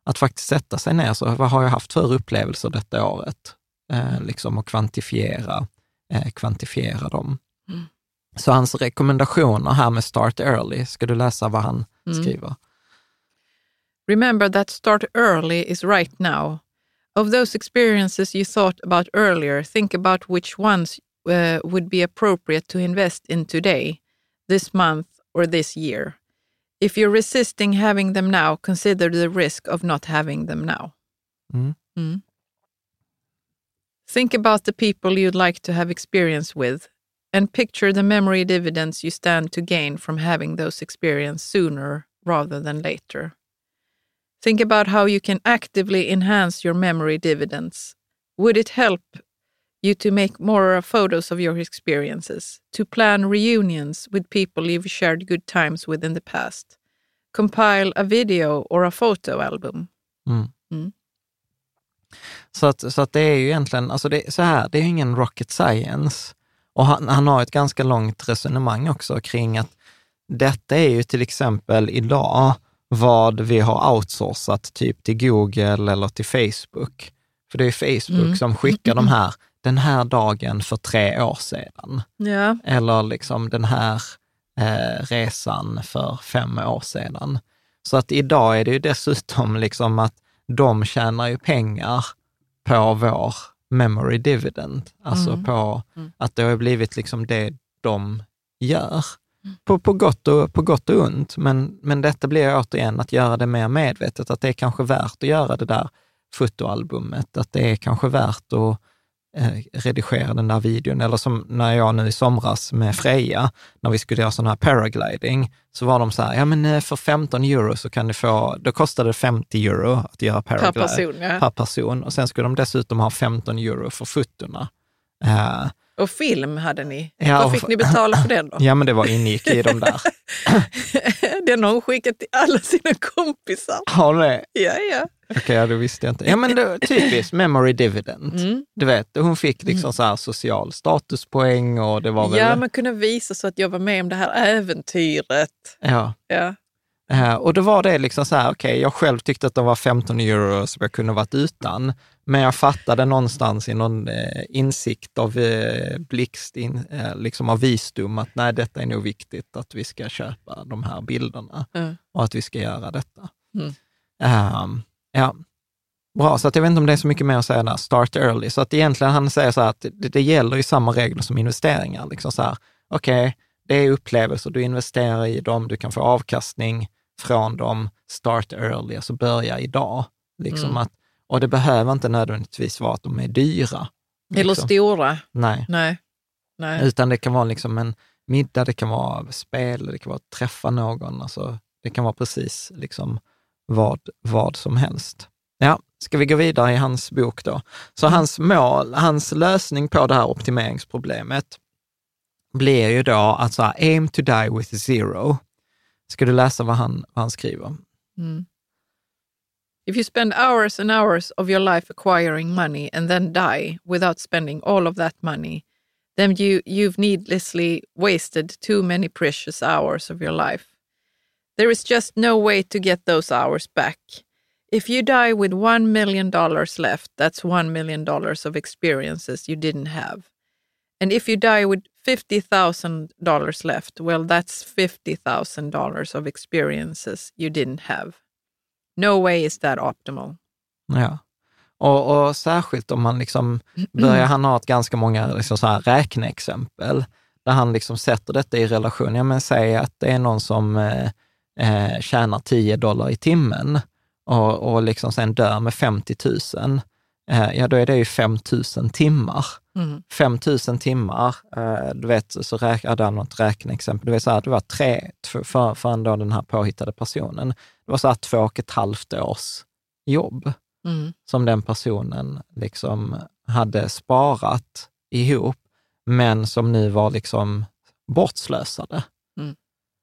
Att faktiskt sätta sig ner, så vad har jag haft för upplevelser detta året? Eh, liksom och kvantifiera, eh, kvantifiera dem. Mm. Så hans rekommendationer här med Start Early, ska du läsa vad han mm. skriver? Remember that start early is right now. Of those experiences you thought about earlier, think about which ones uh, would be appropriate to invest in today, this month, or this year. If you're resisting having them now, consider the risk of not having them now. Mm. Mm. Think about the people you'd like to have experience with and picture the memory dividends you stand to gain from having those experiences sooner rather than later. Think about how you can actively enhance your memory dividends. Would it help you to make more photos of your experiences, to plan reunions with people you've shared good times with in the past, compile a video or a photo album? Mm. Mm. Så, att, så att det är ju egentligen, alltså det, så här, det är ingen rocket science. Och han, han har ett ganska långt resonemang också kring att detta är ju till exempel idag vad vi har outsourcat typ till Google eller till Facebook. För det är Facebook mm. som skickar de här, den här dagen för tre år sedan. Ja. Eller liksom den här eh, resan för fem år sedan. Så att idag är det ju dessutom liksom att de tjänar ju pengar på vår memory dividend, alltså mm. på mm. att det har blivit liksom det de gör på, på, gott och, på gott och ont. Men, men detta blir återigen att göra det mer medvetet, att det är kanske värt att göra det där fotoalbumet, att det är kanske värt att redigera den där videon. Eller som när jag nu i somras med Freja, när vi skulle göra sån här paragliding, så var de så här, ja men eh, för 15 euro så kan du få, då kostade det 50 euro att göra paragliding. Per person, ja. Per person. Och sen skulle de dessutom ha 15 euro för fotona. Uh, och film hade ni. Ja, Vad fick ni betala för den då? Ja, men det var ingick i de där. den har hon skickat till alla sina kompisar. Har du det? Ja, ja. Okej, okay, ja, det visste jag inte. Ja, men det, typiskt memory dividend. Mm. Du vet, hon fick liksom mm. så social statuspoäng och det var väl... Ja, man kunde visa så att jag var med om det här äventyret. Ja. ja. Uh, och då var det liksom så här, okej, okay, jag själv tyckte att det var 15 euro som jag kunde varit utan, men jag fattade någonstans i någon eh, insikt av eh, blixt, in, eh, liksom av visdom, att nej, detta är nog viktigt att vi ska köpa de här bilderna mm. och att vi ska göra detta. Mm. Uh, ja. Bra, så att jag vet inte om det är så mycket mer att säga där, start early. Så att egentligen han säger så här att det, det gäller ju samma regler som investeringar. Liksom så här, okej, okay, det är upplevelser, du investerar i dem, du kan få avkastning från dem, start early, alltså börja idag. Liksom mm. att, och det behöver inte nödvändigtvis vara att de är dyra. Liksom. Eller stora. Nej. Nej. Nej. Utan det kan vara liksom en middag, det kan vara spel, det kan vara att träffa någon. Alltså, det kan vara precis liksom vad, vad som helst. Ja, ska vi gå vidare i hans bok då? Så hans mål, hans lösning på det här optimeringsproblemet blir ju då att så här, aim to die with zero. Ska du läsa vad han, vad han skriver? Mm. If you spend hours and hours of your life acquiring money and then die without spending all of that money, then you, you've needlessly wasted too many precious hours of your life. There is just no way to get those hours back. If you die with $1 million left, that's $1 million of experiences you didn't have. And if you die with $50,000 left, well, that's $50,000 of experiences you didn't have. No way is that optimal. Ja. Och, och särskilt om man liksom börjar, han ha ett ganska många liksom så här räkneexempel, där han liksom sätter detta i relation. Ja, men säg att det är någon som eh, eh tjänar 10 dollar i timmen och, och liksom sen dör med 50 000. Eh, ja, då är det ju 5 000 timmar. Mm. 5 000 timmar, eh, du vet, så räk, ja, det är något räkneexempel. Du vet, så här, det var tre, för, för då den här påhittade personen, det var så här två och ett halvt års jobb mm. som den personen liksom hade sparat ihop, men som nu var liksom bortslösade.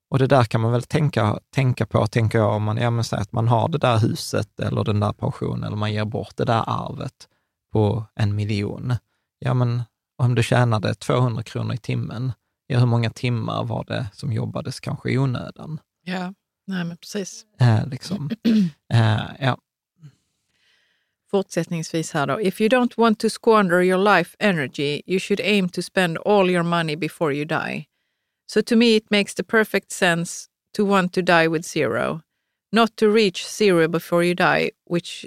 Och det där kan man väl tänka, tänka på, tänker jag, om man, ja, men att man har det där huset eller den där pensionen, eller man ger bort det där arvet på en miljon. Ja, men om du tjänade 200 kronor i timmen, ja, hur många timmar var det som jobbades kanske i onödan? Ja, nej men precis. Eh, liksom. eh, ja. Fortsättningsvis här då. If you don't want to squander your life energy, you should aim to spend all your money before you die. So to me it makes the perfect sense to want to die with zero. Not to reach zero before you die, which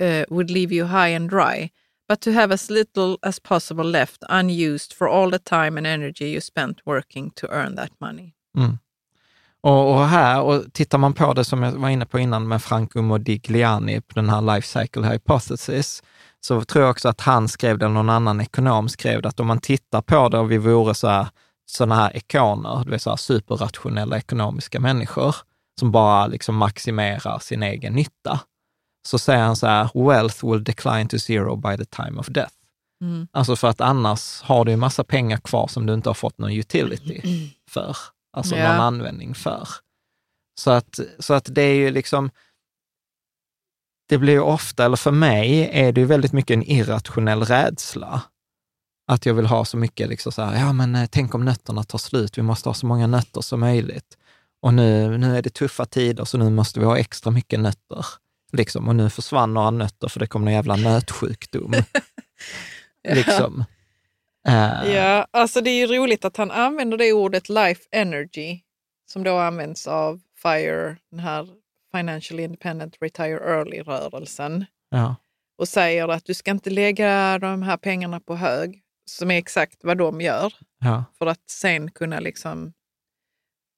uh, would leave you high and dry, but to have as little as possible left unused for all the time and energy you spent working to earn that money. Mm. Och, och, här, och tittar man på det som jag var inne på innan med Franco Modigliani, på den här Life Cycle Hypothesis, så tror jag också att han skrev det, eller någon annan ekonom skrev det, att om man tittar på det och vi vore så här, sådana här ikoner, det vill säga superrationella ekonomiska människor, som bara liksom maximerar sin egen nytta, så säger han så här, wealth will decline to zero by the time of death. Mm. Alltså för att annars har du en massa pengar kvar som du inte har fått någon utility för alltså ja. någon användning för. Så att, så att det är ju liksom, det blir ju ofta, eller för mig är det ju väldigt mycket en irrationell rädsla. Att jag vill ha så mycket, liksom så här, ja men eh, tänk om nötterna tar slut, vi måste ha så många nötter som möjligt. Och nu, nu är det tuffa tider, så nu måste vi ha extra mycket nötter. Liksom. Och nu försvann några nötter för det kom någon jävla nötsjukdom. ja. liksom. Uh. Ja, alltså det är ju roligt att han använder det ordet life energy som då används av FIRE, den här Financial Independent Retire Early-rörelsen. Ja. Och säger att du ska inte lägga de här pengarna på hög, som är exakt vad de gör, ja. för att sen kunna liksom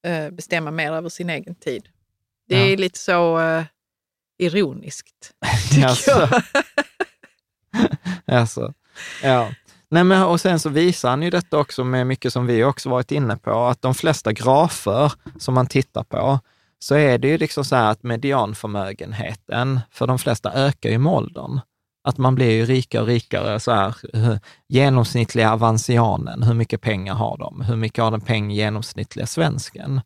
uh, bestämma mer över sin egen tid. Det ja. är lite så uh, ironiskt, tycker alltså. jag. alltså. Ja. Nej, men, och sen så visar han ju detta också med mycket som vi också varit inne på, att de flesta grafer som man tittar på, så är det ju liksom så här att medianförmögenheten för de flesta ökar ju med åldern. Att man blir ju rikare och rikare. Så här, eh, genomsnittliga avansianen, hur mycket pengar har de? Hur mycket har den peng genomsnittliga svensken?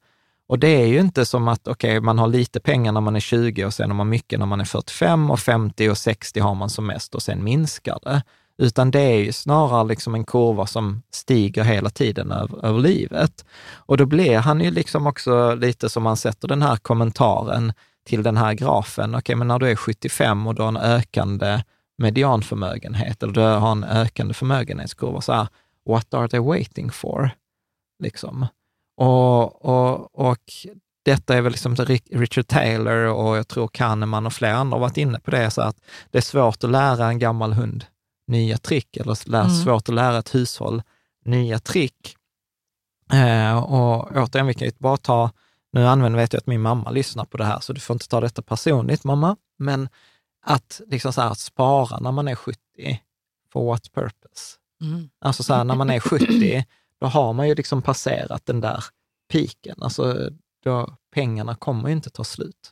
Och det är ju inte som att okay, man har lite pengar när man är 20 och sen har man mycket när man är 45 och 50 och 60 har man som mest och sen minskar det utan det är ju snarare liksom en kurva som stiger hela tiden över, över livet. Och då blir han ju liksom också lite som man sätter den här kommentaren till den här grafen. Okej, okay, men när du är 75 och du har en ökande medianförmögenhet, eller du har en ökande förmögenhetskurva, så här, what are they waiting for? Liksom. Och, och, och detta är väl liksom Richard Taylor och jag tror Kahneman och flera andra har varit inne på det, så att det är svårt att lära en gammal hund nya trick eller mm. svårt att lära ett hushåll nya trick. Eh, och återigen, vi kan ju bara ta, nu använder vet jag att min mamma lyssnar på det här, så du får inte ta detta personligt mamma, men att liksom så här, spara när man är 70, for what purpose? Mm. Alltså så här, när man är 70, då har man ju liksom passerat den där piken. Alltså, då, pengarna kommer ju inte ta slut.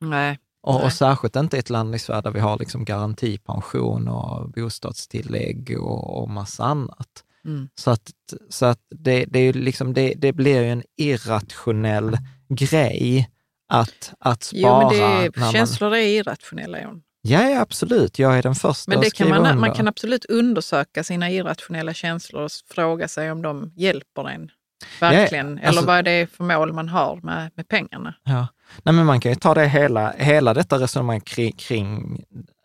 Nej. Och, och särskilt inte i ett land i Sverige där vi har liksom garantipension och bostadstillägg och, och massa annat. Mm. Så att, så att det, det, är liksom, det, det blir ju en irrationell grej att, att spara. Jo, men det är, känslor man... är irrationella. Ja, ja, absolut. Jag är den första Men det att kan man, under. man kan absolut undersöka sina irrationella känslor och fråga sig om de hjälper en verkligen. Ja, alltså, Eller vad det är för mål man har med, med pengarna. Ja. Nej, men man kan ju ta det hela, hela detta resonemang kring, kring,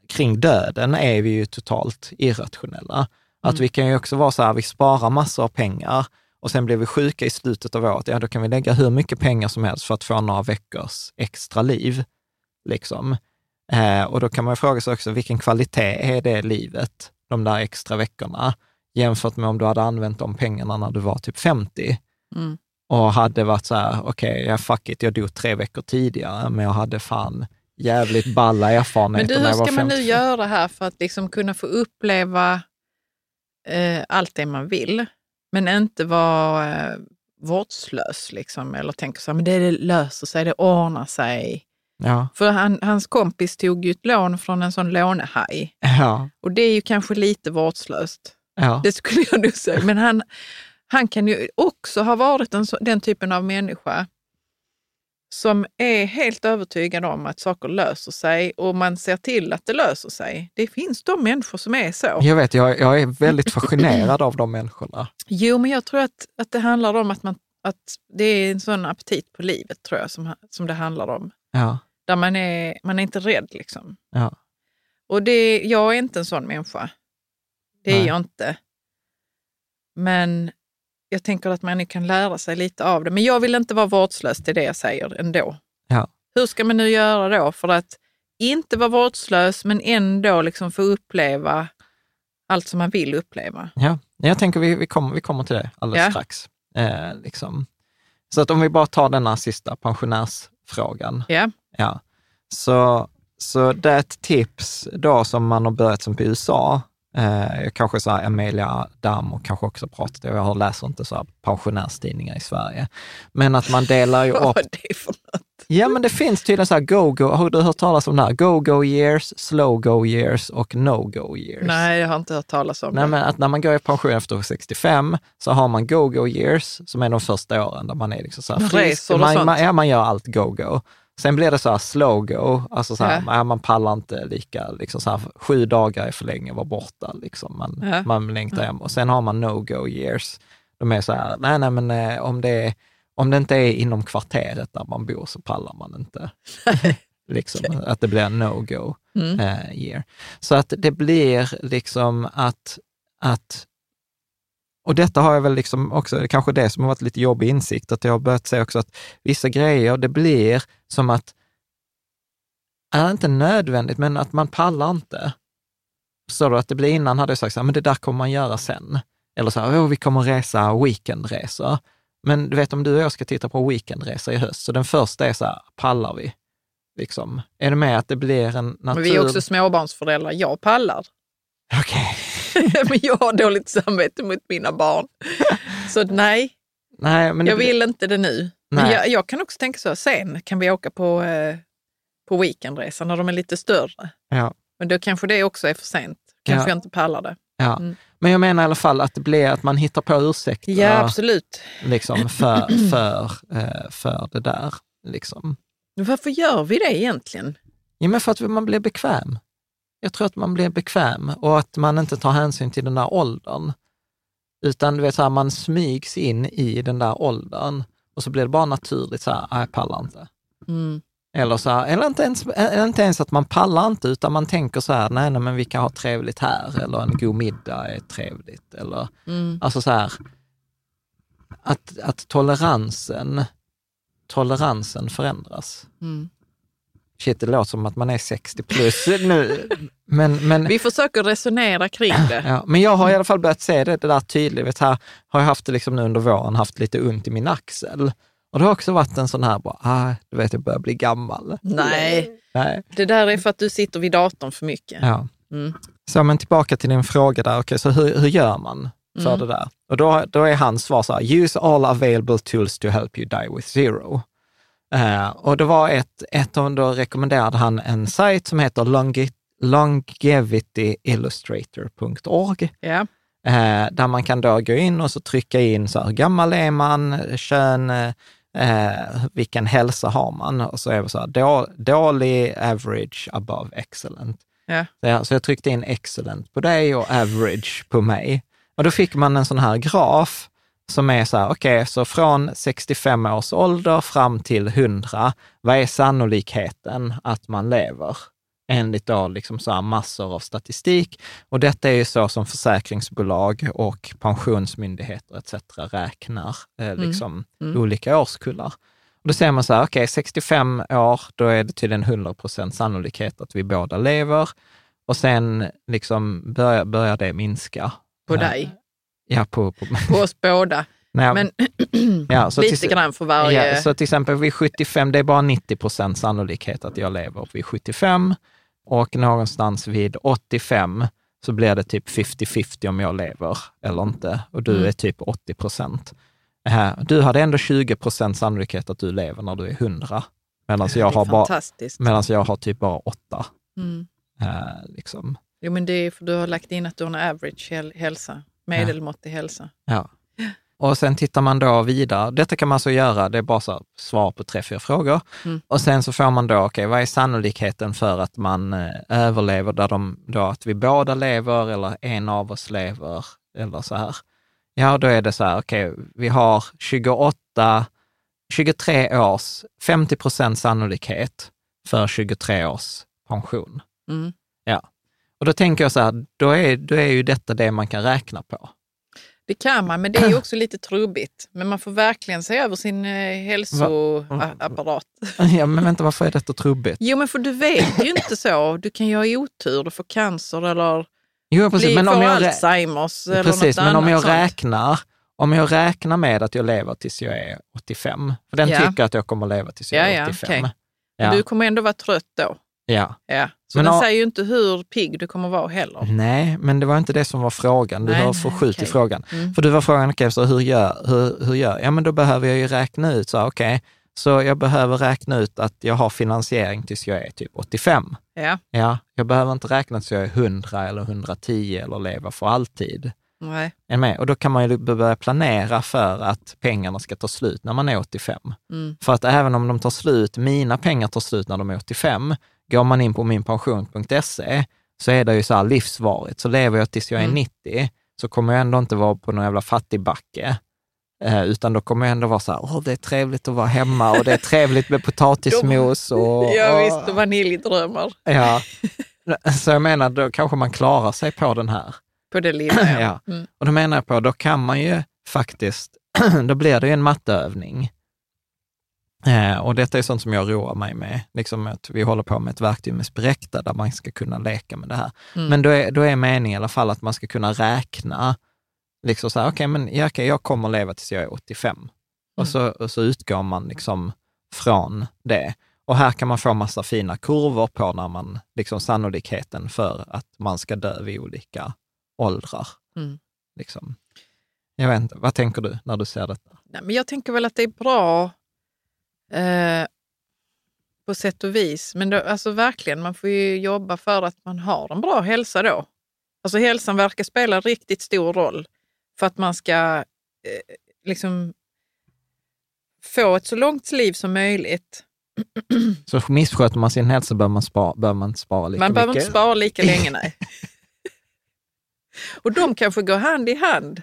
kring döden är vi ju totalt irrationella. Att mm. vi kan ju också vara så här, vi sparar massor av pengar och sen blir vi sjuka i slutet av året, ja då kan vi lägga hur mycket pengar som helst för att få några veckors extra liv. Liksom. Eh, och då kan man fråga sig också, vilken kvalitet är det livet, de där extra veckorna, jämfört med om du hade använt de pengarna när du var typ 50. Mm. Och hade varit så här, okej, okay, ja, fuck it, jag dog tre veckor tidigare, men jag hade fan jävligt balla erfarenheter Men du, hur ska man nu göra här för att liksom kunna få uppleva eh, allt det man vill, men inte vara eh, vårdslös liksom, eller tänka så här, men det löser sig, det ordnar sig. Ja. För han, hans kompis tog ju ett lån från en sån lånehaj. Ja. Och det är ju kanske lite vårdslöst. Ja. Det skulle jag nog säga. Men han, han kan ju också ha varit en, den typen av människa som är helt övertygad om att saker löser sig och man ser till att det löser sig. Det finns de människor som är så. Jag vet, jag, jag är väldigt fascinerad av de människorna. Jo, men jag tror att, att det handlar om att, man, att det är en sån aptit på livet, tror jag, som, som det handlar om. Ja. Där man är, man är inte rädd liksom. Ja. Och det, jag är inte en sån människa. Det är Nej. jag inte. Men jag tänker att man kan lära sig lite av det. Men jag vill inte vara vårdslös till det jag säger ändå. Ja. Hur ska man nu göra då för att inte vara vårdslös men ändå liksom få uppleva allt som man vill uppleva? Ja, jag tänker vi, vi, kommer, vi kommer till det alldeles ja. strax. Eh, liksom. Så att om vi bara tar denna sista pensionärsfrågan. Ja. Ja. Så, så det är ett tips då som man har börjat som på USA, Eh, kanske så här Emilia Damm och kanske också pratat, jag läser inte så här pensionärstidningar i Sverige. Men att man delar ju upp... Vad är det för något? Ja, men det finns tydligen så här go-go, har du hört talas om det här? Go-go years, slow-go years och no-go years. Nej, jag har inte hört talas om Nej, det. Men att när man går i pension efter 65 så har man go-go years, som är de första åren där man är liksom så här frisk. Man, man, ja, man gör allt go-go. Sen blir det så här slow-go, alltså så här, ja. man pallar inte lika, liksom så här, sju dagar är för länge att vara borta, liksom. man, ja. man längtar hem. Och sen har man no-go years. De är så här, nej, nej, men eh, om det, om det inte är inom kvarteret där man bor så pallar man inte. liksom, okay. Att det blir en no-go mm. eh, year. Så att det blir liksom att, att och detta har jag väl liksom också, kanske det som har varit lite jobbig insikt, att jag har börjat se också att vissa grejer, det blir som att, är inte nödvändigt, men att man pallar inte. Förstår du? Att det blir innan hade jag sagt så här, men det där kommer man göra sen. Eller så här, oh, vi kommer resa weekendresor. Men du vet om du och jag ska titta på weekendresa i höst, så den första är så här, pallar vi? Liksom. Är det med att det blir en natur... Men vi är också småbarnsföräldrar, jag pallar. Okej. Okay. men jag har dåligt samvete mot mina barn. Så nej, nej men jag vill inte det nu. Men jag, jag, kan också tänka så, sen kan vi åka på, eh, på weekendresa när de är lite större. Ja. Men då kanske det också är för sent. Kanske ja. jag inte pallar det. Ja. Mm. Men jag menar i alla fall att det blir att man hittar på ursäkter. Ja, absolut. Liksom för, för, eh, för det där. Liksom. Varför gör vi det egentligen? Ja, men för att man blir bekväm. Jag tror att man blir bekväm och att man inte tar hänsyn till den där åldern. Utan du vet, så här, man smygs in i den där åldern och så blir det bara naturligt så här, jag pallar inte. Mm. Eller, så här, eller inte, ens, inte ens att man pallar inte, utan man tänker så här, nej, nej men vi kan ha trevligt här, eller en god middag är trevligt. Eller, mm. Alltså så här, att, att toleransen toleransen förändras. Mm. Shit, det låter som att man är 60 plus nu. Men, men, Vi försöker resonera kring det. ja, men jag har i alla fall börjat se det, det där tydligt. Vet, här har jag haft det liksom nu under våren, haft lite ont i min axel. Och det har också varit en sån här, bara, ah, du vet, jag börjar bli gammal. Nej, Nej. det där är för att du sitter vid datorn för mycket. Ja. Mm. Så men tillbaka till din fråga där, okay, så hur, hur gör man för Mm. det där? Och då, då är hans svar så här, use all available tools to help you die with zero. Eh, och det var ett, ett av då rekommenderade han en sajt som heter longe, longevityillustrator.org. Ja. Eh, där man kan då gå in och så trycka in så här, hur gammal är man, kön, eh, vilken hälsa har man? Och så är det så här, då, dålig, average, above, excellent. Ja. Så jag, så jag tryckte in excellent på dig och average på mig. Och då fick man en sån här graf som är så här, okej, så från 65 års ålder fram till 100, vad är sannolikheten att man lever? Enligt då liksom så massor av statistik. Och detta är ju så som försäkringsbolag och pensionsmyndigheter etc. räknar eh, liksom Mm. olika årskullar. Och då säger man så här, okej, 65 år, då är det tydligen 100 procent sannolikhet att vi båda lever. Och sen liksom börjar, börjar det minska. På Eh, dig, Ja, på... på på oss båda. nej, Men ja, så lite till, grann för varje... ja, så till exempel vid 75, det är bara 90 procent sannolikhet att jag lever vid 75. Och någonstans vid 85 så blir det typ 50-50 om jag lever eller inte. Och du Mm. är typ 80 procent. Du hade ändå 20 procent sannolikhet att du lever när du är 100. Medan jag, har bara, medan jag har typ bara 8. Mm. Eh, liksom. Jo, men det är för du har lagt in att du har en average häl- hälsa, medelmåttig hälsa. Ja. Och sen tittar man då vidare. Detta kan man alltså göra, det är bara så svar på tre, fyra frågor. Mm. Och sen så får man då, okej, vad är sannolikheten för att man eh, överlever, där de, då att vi båda lever eller en av oss lever eller så här. Ja, då är det så här, okej, vi har 28, 23 års, 50 procent sannolikhet för 23 års pension. Mm. Och då tänker jag så här, då är, då är ju detta det man kan räkna på. Det kan man, men det är ju också lite trubbigt. Men man får verkligen se över sin eh, hälsoapparat. Ja, men vänta, varför är detta trubbigt? Jo, men för du vet ju inte så. Du kan ju ha otur, du får cancer eller Jo, precis, bli, men om jag, Alzheimers eller precis, något men om annat jag sånt. räknar, om jag räknar med att jag lever tills jag är 85, för den Ja. tycker att jag kommer leva tills jag Ja, är ja, 85. okej. Ja, Du kommer ändå vara trött då. ja. Ja. Så Men den säger ju inte hur pigg du kommer vara heller. Nej, men det var inte det som var frågan. Du Nej, har förskjutit okej. frågan. Mm. För du var frågan, okej, så hur gör, hur, hur gör Ja, men då behöver jag ju räkna ut, så okej, så jag behöver räkna ut att jag har finansiering tills jag är typ 85. Ja, Ja, jag behöver inte räkna tills jag är 100 eller 110 eller leva för alltid. nej. Är med? Och då kan man ju börja planera för att pengarna ska ta slut när man är 85. Mm. För att även om de tar slut, mina pengar tar slut när de är 85, går man in på minpension.se så är det ju så här livsvarigt. Så lever jag tills jag är Mm. 90 så kommer jag ändå inte vara på någon jävla fattigbacke. Eh, utan då kommer jag ändå vara så här, åh det är trevligt att vara hemma och det är trevligt med potatismos och... Ja, och- visst, och vaniljdrömmar Ja. Så jag menar, då kanske man klarar sig på den här. på det lilla. Ja. Ja. Mm. Och då menar jag på, då kan man ju faktiskt, då blir det ju en matteövning. Eh, och detta är sånt som jag roar mig med, liksom att vi håller på med ett verktyg med Spirecta där man ska kunna leka med det här. Mm. Men då är, då är meningen i alla fall att man ska kunna räkna, liksom så här, okej, men ja, okej, jag kommer leva tills jag är 85. Mm. Och, så, och så utgår man liksom från det. Och här kan man få massa fina kurvor på när man, liksom sannolikheten för att man ska dö vid olika åldrar. Mm. Liksom. Jag vet inte, vad tänker du när du ser detta? Nej, men jag tänker väl att det är bra eh, på sätt och vis. Men då, alltså verkligen, man får ju jobba för att man har en bra hälsa då. Alltså hälsan verkar spela riktigt stor roll för att man ska eh, liksom få ett så långt liv som möjligt. Så missköter man sin hälsa bör man, spara, bör man spara lika Man behöver mycket. inte spara lika länge, nej. och de kanske går hand i hand.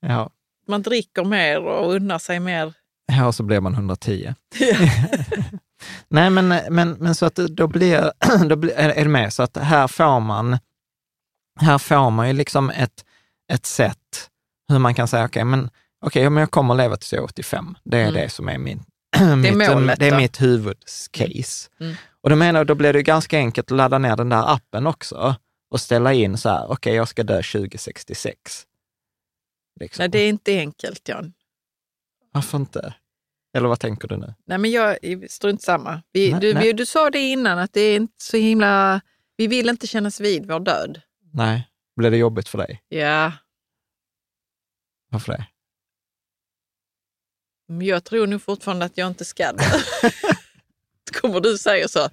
Ja. Man dricker mer och unnar sig mer. Ja, och så blir man 110. Nej, men, men, men så att då blir, då blir, är det med, så att här får man, här får man ju liksom ett, ett sätt hur man kan säga, okej, men, okej, men jag kommer att leva tills jag är 85. Det är Mm. det som är min, det är målet. Det är mitt huvudcase. Mm. Mm. Och då menar då blir det ganska enkelt att ladda ner den där appen också och ställa in så här, okej, okay, jag ska dö 2066. Liksom. Nej, det är inte enkelt, Jan. Varför inte? Eller vad tänker du nu? Nej, men jag strunt samma. Vi, nej, du, nej. Vi, du sa det innan, att det är inte så himla... Vi vill inte kännas vid vår död. Nej. Blir det jobbigt för dig? Ja. Varför det? Jag tror nog fortfarande att jag inte ska dö. kommer du säga så.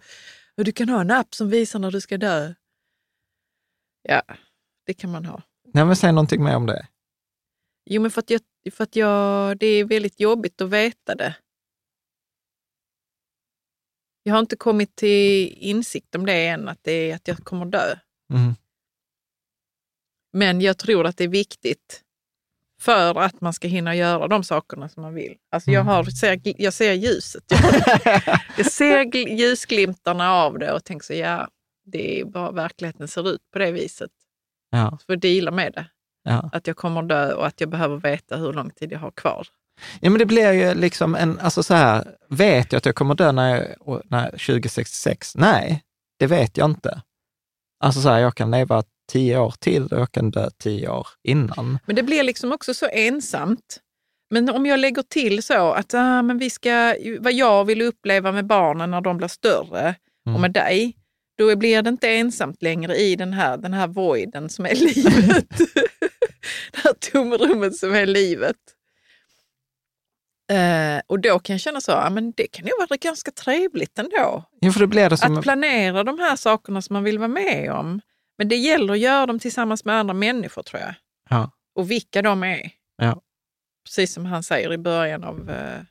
Du kan ha en app som visar när du ska dö. Ja, det kan man ha. Nej, men säg någonting mer om det. Jo, men för att, jag, för att jag, det är väldigt jobbigt att veta det. Jag har inte kommit till insikt om det än, att, det är, att jag kommer dö. Mm. Men jag tror att det är viktigt för att man ska hinna göra de sakerna som man vill. Alltså jag, mm. har, ser, jag ser ljuset. Jag, jag ser ljusglimtarna av det och tänker så, ja, det är bara verkligheten ser ut på det viset. Ja. Så får jag deala med det. Ja. Att jag kommer dö och att jag behöver veta hur lång tid jag har kvar. Ja, men det blir ju liksom en, alltså så här, vet jag att jag kommer dö när, jag, när 2066? Nej, det vet jag inte. Alltså så här, jag kan leva tio år till och jag kan dö tio år innan. Men det blir liksom också så ensamt. Men om jag lägger till så att ah, men vi ska, vad jag vill uppleva med barnen när de blir större mm. och med dig, då blir det inte ensamt längre i den här, den här voiden som är livet. det här tomrummet som är livet. Uh, och då kan jag känna så, ja, men det kan ju vara ganska trevligt ändå. Ja, för det blir det som... Att planera de här sakerna som man vill vara med om. Men det gäller att göra dem tillsammans med andra människor tror jag. Ja. Och vilka de är. Ja. Precis som han säger i början av uh,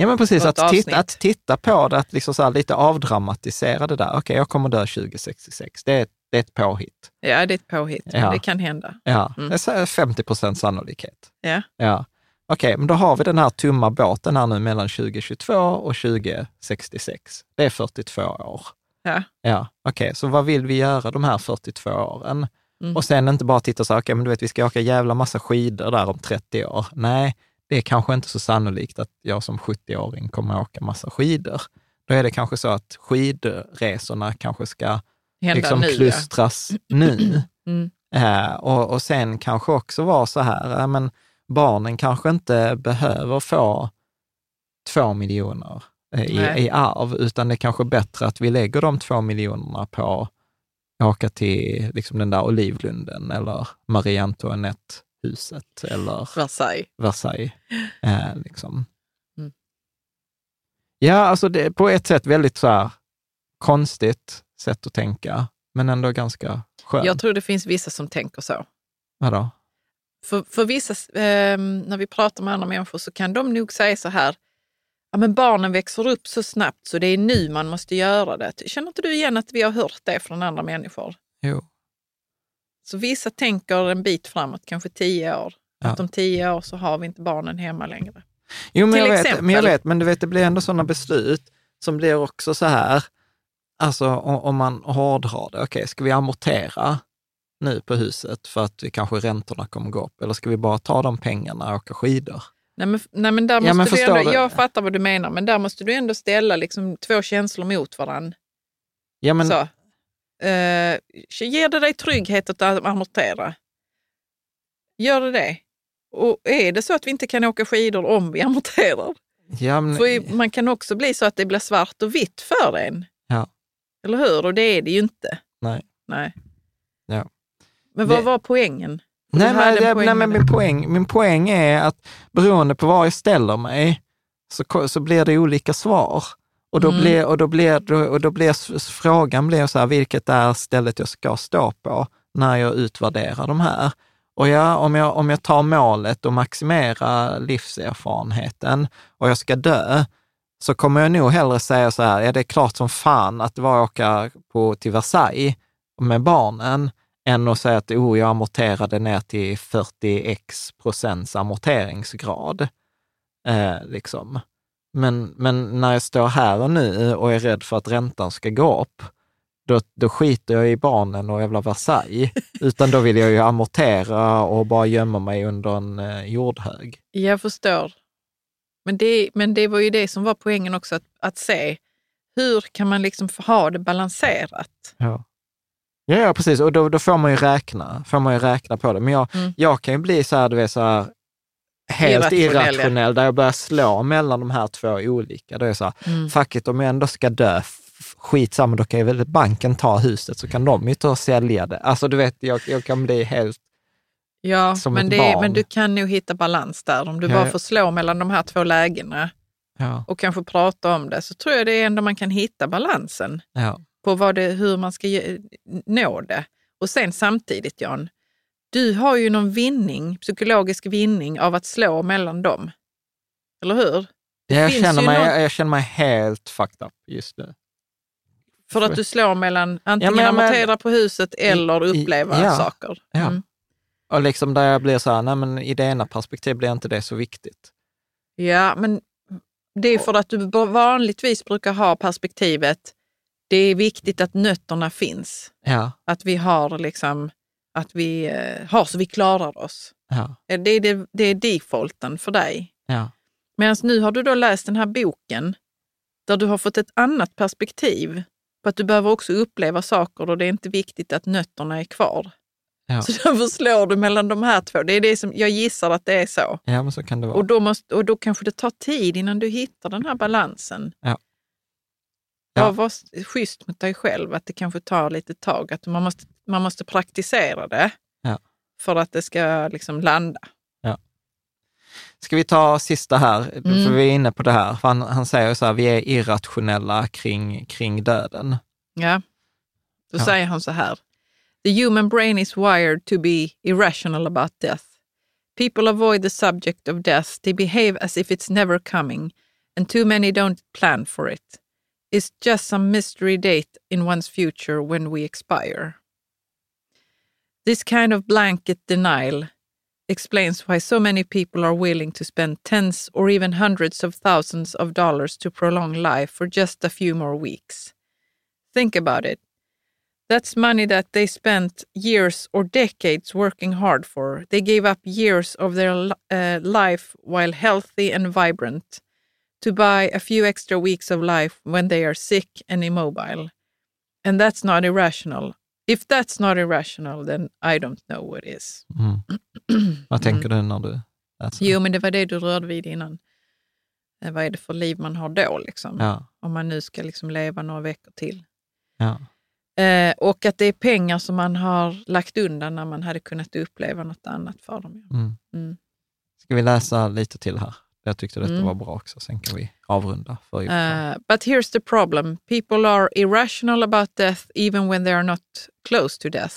Ja, men precis. Att titta, att titta på det, att liksom så lite avdramatisera det där. Okej, okay, jag kommer dö 2066. Det är, det är ett påhitt. Ja, det är ett påhitt. Ja. Det kan hända. Ja, mm. det är 50 procents sannolikhet. Ja. ja. Okej, okay, men då har vi den här tumma båten här nu mellan 2022 och 2066. Det är 42 år. Ja. Ja, okej, okay, så vad vill vi göra de här 42 åren? Mm. Och sen inte bara titta så här, okay, men du vet, vi ska åka jävla massa skidor där om 30 år. Nej, det är kanske inte så sannolikt att jag som 70-åring kommer åka massa skidor. Då är det kanske så att skidresorna kanske ska liksom nu, klustras ja. nu. Mm. Eh, och, och sen kanske också vara så här, eh, men barnen kanske inte behöver få två miljoner eh, i, i arv, utan det är kanske bättre att vi lägger de två miljonerna på att åka till liksom den där Olivlunden eller Marie Antoinette huset eller Versailles. Versailles eh, liksom. Mm. Ja, alltså det är på ett sätt väldigt så här konstigt sätt att tänka, men ändå ganska skönt. Jag tror det finns vissa som tänker så. Vadå? För, för vissa, eh, när vi pratar med andra människor så kan de nog säga så här, ja men barnen växer upp så snabbt så det är nu man måste göra det. Känner inte du igen att vi har hört det från andra människor? Jo. Så vissa tänker en bit framåt, kanske tio år. Ja. Att om tio år så har vi inte barnen hemma längre. Jo, men, jag vet, men jag vet, men du vet, det blir ändå sådana beslut som blir också så här, alltså om, man hårdrar det, okej, okay, ska vi amortera nu på huset för att vi kanske räntorna kommer gå upp, eller ska vi bara ta de pengarna och åka skidor? Nej men, nej, men där måste ja, men du ändå, jag fattar vad du menar, men där måste du ändå ställa liksom två känslor mot varandra. Ja, men, så. Eh, ger det dig trygghet att amortera? Gör det det? Och är det så att vi inte kan åka skidor om vi amorterar? Ja, men... För man kan också bli så att det blir svart och vitt för en. Eller hur? Och det är det ju inte. Nej. Nej. Ja. Men vad det... var poängen? Nej, men, det, nej, men min, poäng, min poäng är att beroende på var jag ställer mig så, så blir det olika svar. Och då, mm. blir, och då, blir, och då blir frågan blir så här, vilket är stället jag ska stå på när jag utvärderar de här? Och ja, om, jag, om jag tar målet att maximera livserfarenheten och jag ska dö, så kommer jag nog hellre säga så här, ja det är klart som fan att det var att åka på, till Versailles med barnen, än att säga att oh, jag amorterade ner till 40x procents amorteringsgrad. Eh, liksom. Men, men när jag står här och nu och är rädd för att räntan ska gå upp, då, då skiter jag i barnen och jävla Versailles. Utan då vill jag ju amortera och bara gömma mig under en eh, jordhög. Jag förstår. Men det, men det var ju det som var poängen också, att, att se hur kan man liksom ha det balanserat? Ja. Ja, ja precis. Och då, då får man ju räkna, får man ju räkna på det. Men jag, mm. jag kan ju bli så här, du vet, så här, helt irrationell, irrationell där jag börjar slå mellan de här två olika. Då är jag så här, mm. fuck it, om jag ändå ska dö, skitsamma, då kan ju väl banken ta huset så kan de ju ta och sälja det. Alltså du vet, jag, jag kan bli helt Ja, men, det, men du kan nog hitta balans där. Om du ja, bara får slå mellan de här två lägena ja. och kanske prata om det, så tror jag det är ändå man kan hitta balansen ja. på vad det, hur man ska nå det. Och sen samtidigt, Jan, du har ju någon vinning, psykologisk vinning av att slå mellan dem. Eller hur? jag, känner mig, någon... jag känner mig helt fucked up just nu. För att du slår mellan antingen ja, men, amortera på huset eller uppleva ja, saker. Mm. Ja. Och liksom där jag blir så här, nej men i det ena perspektivet blir inte det så viktigt. Ja, men det är för att du vanligtvis brukar ha perspektivet, det är viktigt att nötterna finns. Ja. Att vi har liksom, att vi eh, har så vi klarar oss. Ja. Eh, det, är det, det är defaulten för dig. Ja. Medan nu har du då läst den här boken där du har fått ett annat perspektiv på att du behöver också uppleva saker och det är inte viktigt att nötterna är kvar. Ja. Så därför slår du mellan de här två. Det är det som, jag gissar att det är så. Ja, men så kan det vara. Och då, måste, och då kanske det tar tid innan du hittar den här balansen. Ja. Ja. Var schysst mot dig själv, att det kanske tar lite tag. Att man måste, man måste praktisera det ja. för att det ska liksom landa. Ja. Ska vi ta sista här, mm. för vi är inne på det här. Han, han säger så här, vi är irrationella kring, kring döden. Ja, då ja. säger han så här. The human brain is wired to be irrational about death. People avoid the subject of death. They behave as if it's never coming, and too many don't plan for it. It's just some mystery date in one's future when we expire. This kind of blanket denial explains why so many people are willing to spend tens or even hundreds of thousands of dollars to prolong life for just a few more weeks. Think about it. That's money that they spent years or decades working hard for. They gave up years of their uh, life while healthy and vibrant to buy a few extra weeks of life when they are sick and immobile. And that's not irrational. If that's not irrational, then I don't know what is. Mm. Vad tänker mm. du när du läser? Jo, men det var det du rörde vid innan. Eh, vad är det för liv man har då? Liksom? Ja. Om man nu ska liksom leva några veckor till. Ja. Eh, och att det är pengar som man har lagt undan när man hade kunnat uppleva något annat för dem. Mm. Mm. Ska vi läsa lite till här? Jag tyckte detta mm. var bra också, sen kan vi avrunda. För uh, but here's the problem. People are irrational about death even when they are not close to death.